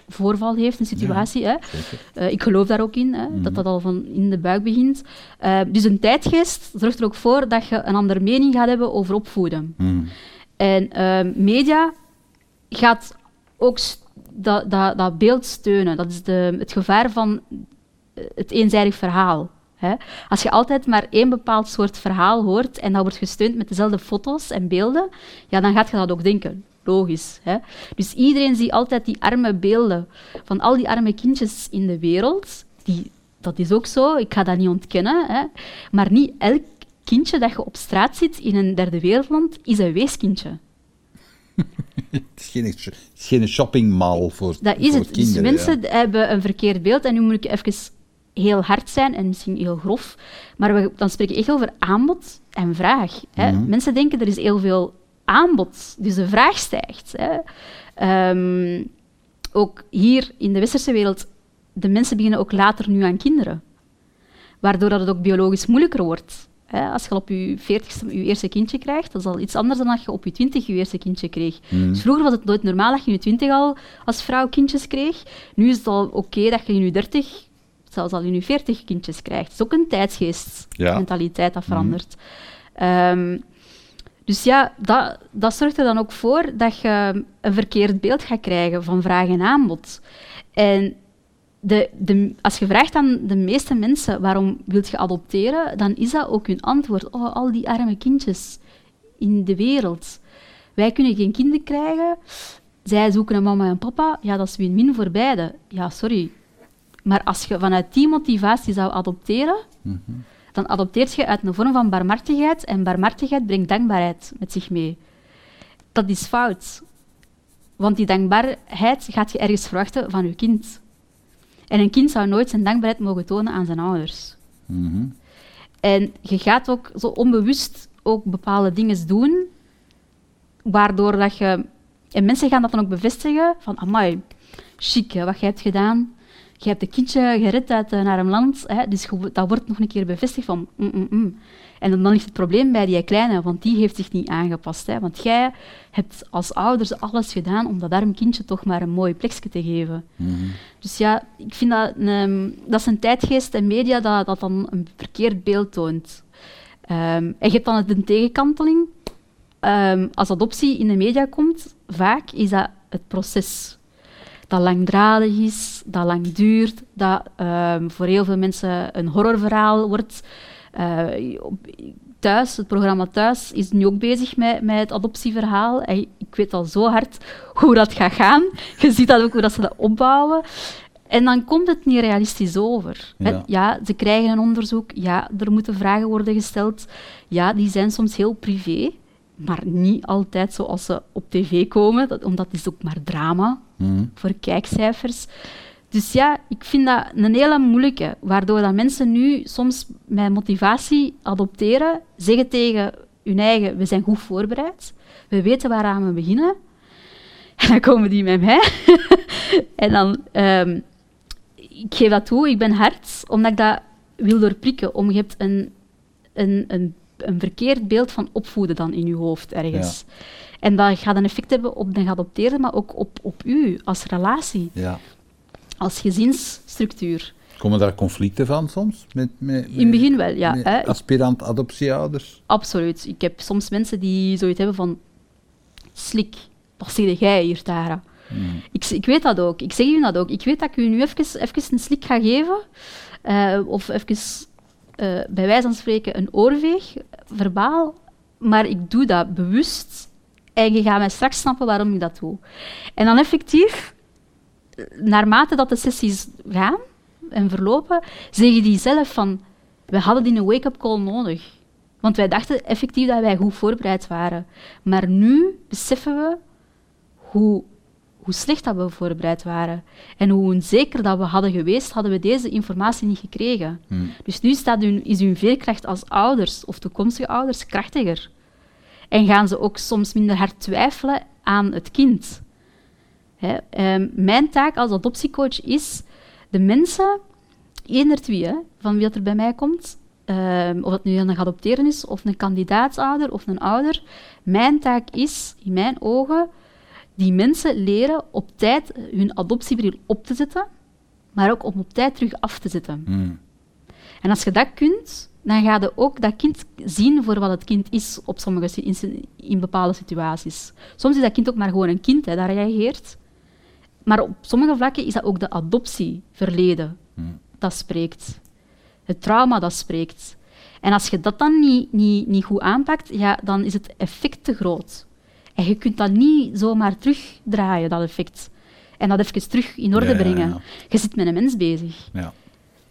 voorval heeft, een situatie. hè. Eh, ik geloof daar ook in, hè, dat dat al van in de buik begint. Eh, dus een tijdgeest zorgt er ook voor dat je een andere mening gaat hebben over opvoeden. Hmm. En ehm, media gaat ook dat, dat, dat beeld steunen. Dat is de, het gevaar van het eenzijdig verhaal. Hè? Als je altijd maar één bepaald soort verhaal hoort en dat wordt gesteund met dezelfde foto's en beelden, ja, dan gaat je dat ook denken. Logisch. Hè? Dus iedereen ziet altijd die arme beelden van al die arme kindjes in de wereld. Die, dat is ook zo, ik ga dat niet ontkennen. Hè? Maar niet elk kindje dat je op straat ziet in een derde wereldland is een weeskindje. Het is geen, het is geen shoppingmall voor, Dat is voor het. Dus mensen ja. hebben een verkeerd beeld. En nu moet ik even heel hard zijn en misschien heel grof. Maar we, dan spreek ik echt over aanbod en vraag. Hè. Mhm. Mensen denken er is heel veel aanbod, dus de vraag stijgt. Hè. Ehm, ook hier in de westerse wereld, de mensen beginnen ook later nu aan kinderen. Waardoor dat het ook biologisch moeilijker wordt. Hè. Als je al op je 40ste je eerste kindje krijgt, dat is al iets anders dan als je op je 20 je eerste kindje kreeg. Mhm. Dus vroeger was het nooit normaal dat je in je 20 al als vrouw kindjes kreeg. Nu is het al oké dat je in je 30, zelfs al je 40 kindjes krijgt. Het is ook een tijdsgeestmentaliteit dat verandert. Ehm, dus ja, dat, dat zorgt er dan ook voor dat je een verkeerd beeld gaat krijgen van vraag en aanbod. En de, de, als je vraagt aan de meeste mensen waarom wilt je adopteren, dan is dat ook hun antwoord. Oh, al die arme kindjes in de wereld. Wij kunnen geen kinderen krijgen. Zij zoeken een mama en papa. Ja, dat is win-win voor beide. Ja, sorry. Maar als je vanuit die motivatie zou adopteren, dan adopteert je uit een vorm van barmhartigheid. En barmhartigheid brengt dankbaarheid met zich mee. Dat is fout. Want die dankbaarheid gaat je ergens verwachten van je kind. En een kind zou nooit zijn dankbaarheid mogen tonen aan zijn ouders. Mhm. En je gaat ook zo onbewust ook bepaalde dingen doen, waardoor dat je... En mensen gaan dat dan ook bevestigen, van amai, chic, wat jij hebt gedaan. Je hebt een kindje gered uit een arm land, hè, dus dat wordt nog een keer bevestigd van... mm, mm, mm. En dan ligt het probleem bij die kleine, want die heeft zich niet aangepast. Hè, want jij hebt als ouders alles gedaan om dat arm kindje toch maar een mooi plekje te geven. Dus ja, ik vind dat, een, dat is een tijdgeest en media dat, dat dan een verkeerd beeld toont. Ehm, en je hebt dan de tegenkanteling. Ehm, als adoptie in de media komt, vaak is dat het proces. Dat langdradig is, dat lang duurt, dat ehm, voor heel veel mensen een horrorverhaal wordt. Eh, thuis, het programma Thuis is nu ook bezig met, met het adoptieverhaal. En ik weet al zo hard hoe dat gaat gaan. Je ziet dat ook hoe dat ze dat opbouwen. En dan komt het niet realistisch over. Ja, ze krijgen een onderzoek. Ja, er moeten vragen worden gesteld. Ja, die zijn soms heel privé. Maar niet altijd zoals ze op tv komen. Dat, omdat het is ook maar drama Mhm. voor kijkcijfers. Dus ja, ik vind dat een hele moeilijke. Waardoor dat mensen nu soms met motivatie adopteren. Zeggen tegen hun eigen, we zijn goed voorbereid. We weten waaraan we beginnen. En dan komen die met mij. en dan... ehm, ik geef dat toe, ik ben hard, omdat ik dat wil doorprikken. Om, je hebt een, een, een, een verkeerd beeld van opvoeden dan in je hoofd ergens. En dat gaat een effect hebben op de geadopteerde, maar ook op, op u als relatie, Ja. als gezinsstructuur. Komen daar conflicten van soms? Met, met, In het begin wel, ja. hè. Aspirant adoptieouders? absoluut. Ik heb soms mensen die zoiets hebben van... Slik, wat zeg jij hier, Tara? Ik, ik weet dat ook. Ik zeg u dat ook. Ik weet dat ik u nu even, even een slik ga geven. eh, of even, eh, bij wijze van spreken, een oorveeg, verbaal. Maar ik doe dat bewust. En je gaat mij straks snappen waarom ik dat doe. En dan effectief, naarmate dat de sessies gaan en verlopen, zeggen die zelf van... We hadden die een wake-up call nodig. Want wij dachten effectief dat wij goed voorbereid waren. Maar nu beseffen we hoe, hoe slecht dat we voorbereid waren. En hoe onzeker dat we hadden geweest, hadden we deze informatie niet gekregen. Dus nu staat hun, is hun veerkracht als ouders of toekomstige ouders krachtiger. En gaan ze ook soms minder hard twijfelen aan het kind. Hè, ehm, mijn taak als adoptiecoach is de mensen, eender wie, hè, van wie dat er bij mij komt, ehm, of het nu een geadopteerde is, of een kandidaatsouder, of een ouder, mijn taak is, in mijn ogen, die mensen leren op tijd hun adoptiebril op te zetten, maar ook om op tijd terug af te zetten. Mm. En als je dat kunt, dan ga je ook dat kind zien voor wat het kind is op sommige, in, in bepaalde situaties. Soms is dat kind ook maar gewoon een kind, hè, dat reageert. Maar op sommige vlakken is dat ook de adoptieverleden dat spreekt. Het trauma dat spreekt. En als je dat dan niet, niet, niet goed aanpakt, ja, dan is het effect te groot. En je kunt dat niet zomaar terugdraaien, dat effect. En dat even terug in orde Ja, brengen. ja. Je zit met een mens bezig. Ja.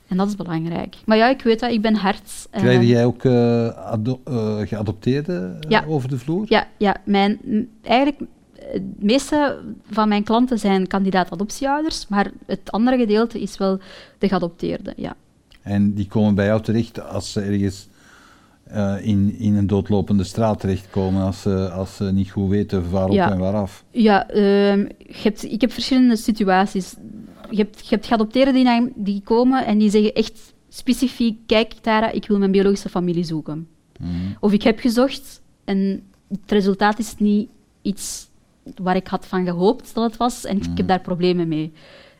En dat is belangrijk. Maar ja, ik weet dat, ik ben hard. eh, Krijg jij ook eh, ado- eh, geadopteerden eh, Ja. over de vloer? Ja, ja mijn, eigenlijk, eh, het meeste van mijn klanten zijn kandidaat adoptieouders, maar het andere gedeelte is wel de geadopteerde, ja. En die komen bij jou terecht als ze ergens eh, in, in een doodlopende straat terechtkomen, als ze, als ze niet goed weten waarop Ja. en waaraf. Ja, ehm, je hebt, ik heb verschillende situaties. Je hebt, je hebt geadopteerden die, naar- die komen en die zeggen echt specifiek, kijk Tara, ik wil mijn biologische familie zoeken. Of ik heb gezocht en het resultaat is niet iets waar ik had van gehoopt dat het was en ik heb daar problemen mee.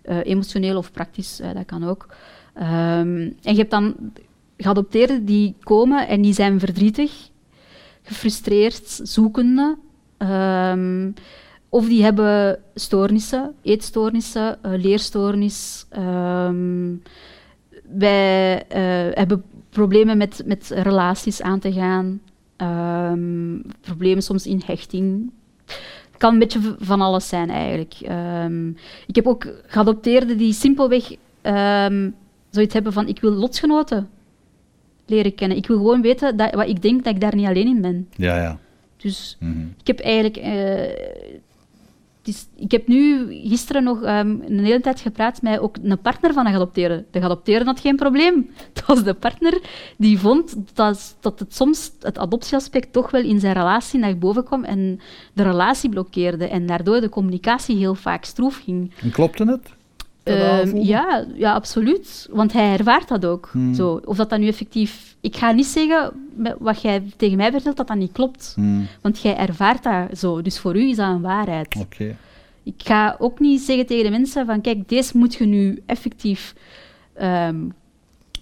Eh, emotioneel of praktisch, eh, dat kan ook. Ehm, en je hebt dan geadopteerden die komen en die zijn verdrietig, gefrustreerd, zoekende. Ehm, of die hebben stoornissen, eetstoornissen, uh, leerstoornis. Ehm, wij uh, hebben problemen met, met relaties aan te gaan. Ehm, problemen soms in hechting. Het kan een beetje van alles zijn eigenlijk. Ik heb ook geadopteerden die simpelweg zoiets hebben van ik wil lotsgenoten leren kennen. Ik wil gewoon weten dat, wat ik denk dat ik daar niet alleen in ben. Ja, ja. Dus mhm. ik heb eigenlijk... Uh, ik heb nu gisteren nog um, een hele tijd gepraat met ook een partner van een geadopteerde. De geadopteerde had geen probleem. Het was de partner die vond dat, dat het soms het adoptieaspect toch wel in zijn relatie naar boven kwam en de relatie blokkeerde en daardoor de communicatie heel vaak stroef ging. En klopte het? Ehm, ja, ja, absoluut. Want hij ervaart dat ook. Hmm. Zo. Of dat dat nu effectief... Ik ga niet zeggen, wat jij tegen mij vertelt, dat dat niet klopt. Hmm. Want jij ervaart dat zo. Dus voor u is dat een waarheid. Oké. Ik ga ook niet zeggen tegen de mensen van, kijk, deze moet je nu effectief ehm,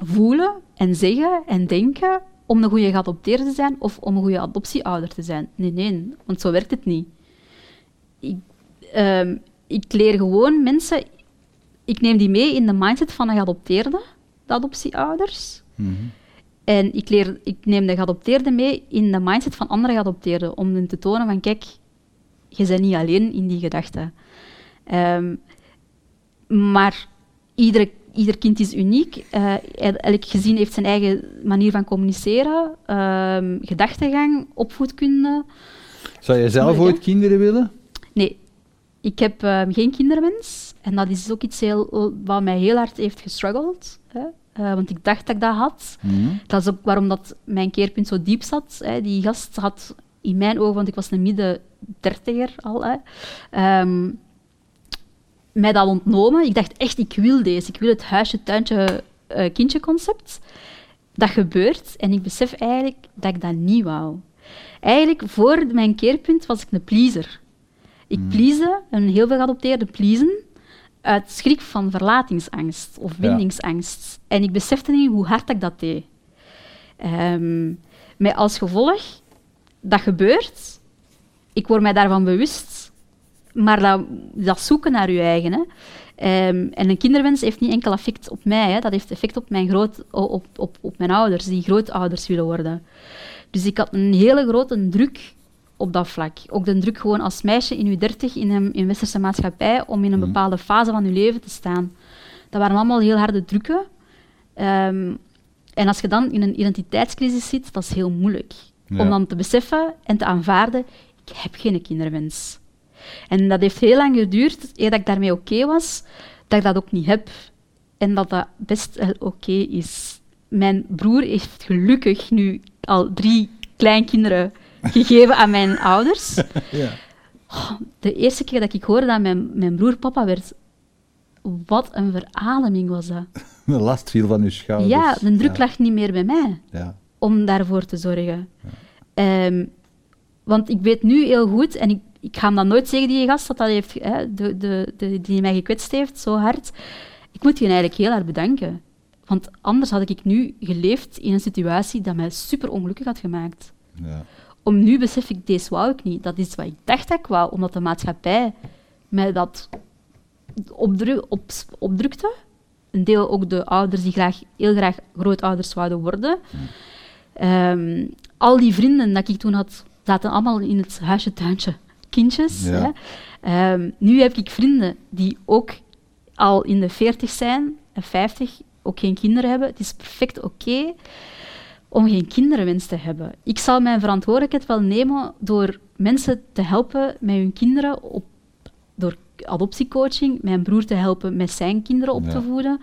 voelen en zeggen en denken om een goede geadopteerde te zijn of om een goede adoptieouder te zijn. Nee, nee, want zo werkt het niet. Ik, ehm, ik leer gewoon mensen ik neem die mee in de mindset van de geadopteerde, de adoptieouders. Mhm. En ik, leer, ik neem de geadopteerde mee in de mindset van andere geadopteerden, om hen te tonen van, kijk, je bent niet alleen in die gedachten. Ehm, maar iedere, ieder kind is uniek. Uh, elk gezin heeft zijn eigen manier van communiceren, uh, gedachtegang, opvoedkunde. Zou je zelf ooit kinderen willen? Nee, ik heb ehm, geen kinderwens. En dat is ook iets heel, wat mij heel hard heeft gestruggeld. Hè? Uh, want ik dacht dat ik dat had. Mhm. Dat is ook waarom dat mijn keerpunt zo diep zat. Hè? Die gast had in mijn ogen, want ik was een midden dertiger al, hè, um, mij dat ontnomen. Ik dacht echt, ik wil deze. Ik wil het huisje, tuintje, uh, kindje concept. Dat gebeurt en ik besef eigenlijk dat ik dat niet wou. Eigenlijk, voor mijn keerpunt was ik een pleaser. Ik mm. please, en heel veel geadopteerden pleasen, uit schrik van verlatingsangst of bindingsangst. En ik besefte niet hoe hard ik dat deed. Um, met als gevolg, dat gebeurt, ik word mij daarvan bewust, maar dat, dat zoeken naar je eigen. Hè. Ehm, en een kinderwens heeft niet enkel effect op mij, hè. dat heeft effect op mijn, groot, op, op, op mijn ouders, die grootouders willen worden. Dus ik had een hele grote druk op dat vlak. Ook de druk gewoon als meisje in je dertig in een in westerse maatschappij om in een mhm. bepaalde fase van je leven te staan. Dat waren allemaal heel harde drukken. Ehm, en als je dan in een identiteitscrisis zit, dat is heel moeilijk. Om dan te beseffen en te aanvaarden, ik heb geen kinderwens. En dat heeft heel lang geduurd, eer dat ik daarmee oké was, dat ik dat ook niet heb. En dat dat best oké is. Mijn broer heeft gelukkig nu al drie kleinkinderen gegeven aan mijn ouders. ja. Oh, de eerste keer dat ik hoorde dat mijn, mijn broer papa werd, wat een verademing was dat. De last viel van uw schouders. Ja, de druk lag niet meer bij mij ja. om daarvoor te zorgen. Ehm, want ik weet nu heel goed, en ik, ik ga hem dan nooit zeggen, die gast, dat dat heeft, hè, de, de, de, die mij gekwetst heeft, zo hard. Ik moet je eigenlijk heel hard bedanken. Want anders had ik nu geleefd in een situatie dat mij super ongelukkig had gemaakt. Ja om nu besef ik, deze wou ik niet. Dat is wat ik dacht dat ik wou, omdat de maatschappij mij dat opdru op, opdrukte. Een deel ook de ouders die graag, heel graag grootouders zouden worden. Ehm, al die vrienden dat ik toen had, zaten allemaal in het huisje, tuintje, kindjes. Hè. Ehm, nu heb ik vrienden die ook al in de 40 zijn en 50, ook geen kinderen hebben. Het is perfect oké om geen kinderwens te hebben. Ik zal mijn verantwoordelijkheid wel nemen door mensen te helpen met hun kinderen, op, door adoptiecoaching, mijn broer te helpen met zijn kinderen op te voeden.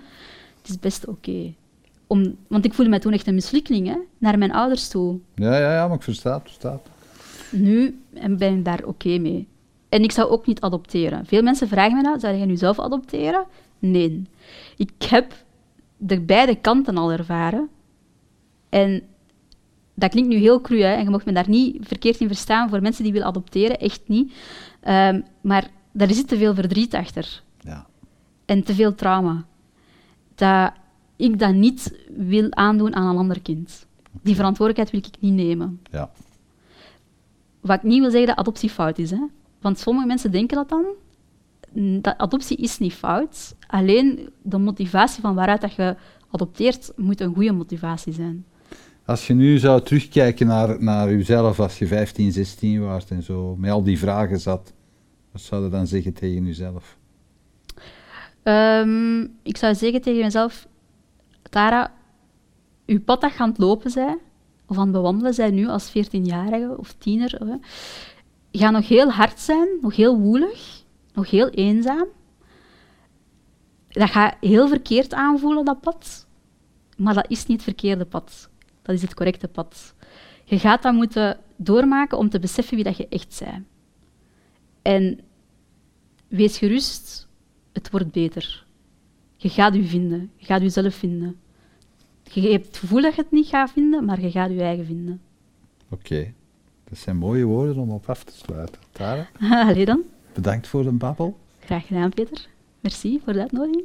Het is best oké. Om, want ik voelde mij toen echt een mislukking, hè, naar mijn ouders toe. Ja, ja, ja maar ik versta het. Nu ben ik daar oké mee. En ik zou ook niet adopteren. Veel mensen vragen me dat, zou jij nu zelf adopteren? Nee. Ik heb de beide kanten al ervaren. En dat klinkt nu heel cru, hè, en je mag me daar niet verkeerd in verstaan voor mensen die willen adopteren, echt niet. Um, maar daar zit te veel verdriet achter. Ja. En te veel trauma. Dat ik dat niet wil aandoen aan een ander kind. Die verantwoordelijkheid wil ik niet nemen. Ja. Wat ik niet wil zeggen dat adoptie fout is. Hè. Want sommige mensen denken dat dan. Dat adoptie is niet fout. Alleen de motivatie van waaruit dat je adopteert, moet een goede motivatie zijn. Als je nu zou terugkijken naar, naar jezelf als je 15, 16 was en zo, met al die vragen zat, wat zou je dan zeggen tegen jezelf? Um, ik zou zeggen tegen mezelf, Tara, je pad dat gaan lopen zijn, of aan het bewandelen zijn nu als 14-jarige of tiener, hè, gaat nog heel hard zijn, nog heel woelig, nog heel eenzaam. Dat gaat heel verkeerd aanvoelen, dat pad. Maar dat is niet het verkeerde pad. Dat is het correcte pad. Je gaat dat moeten doormaken om te beseffen wie dat je echt bent. En wees gerust, het wordt beter. Je gaat je vinden, je gaat jezelf vinden. Je hebt het gevoel dat je het niet gaat vinden, maar je gaat je eigen vinden. Oké, dat zijn mooie woorden om op af te sluiten. Tara? Allee dan. Bedankt voor de babbel. Graag gedaan, Peter. Merci voor de uitnodiging.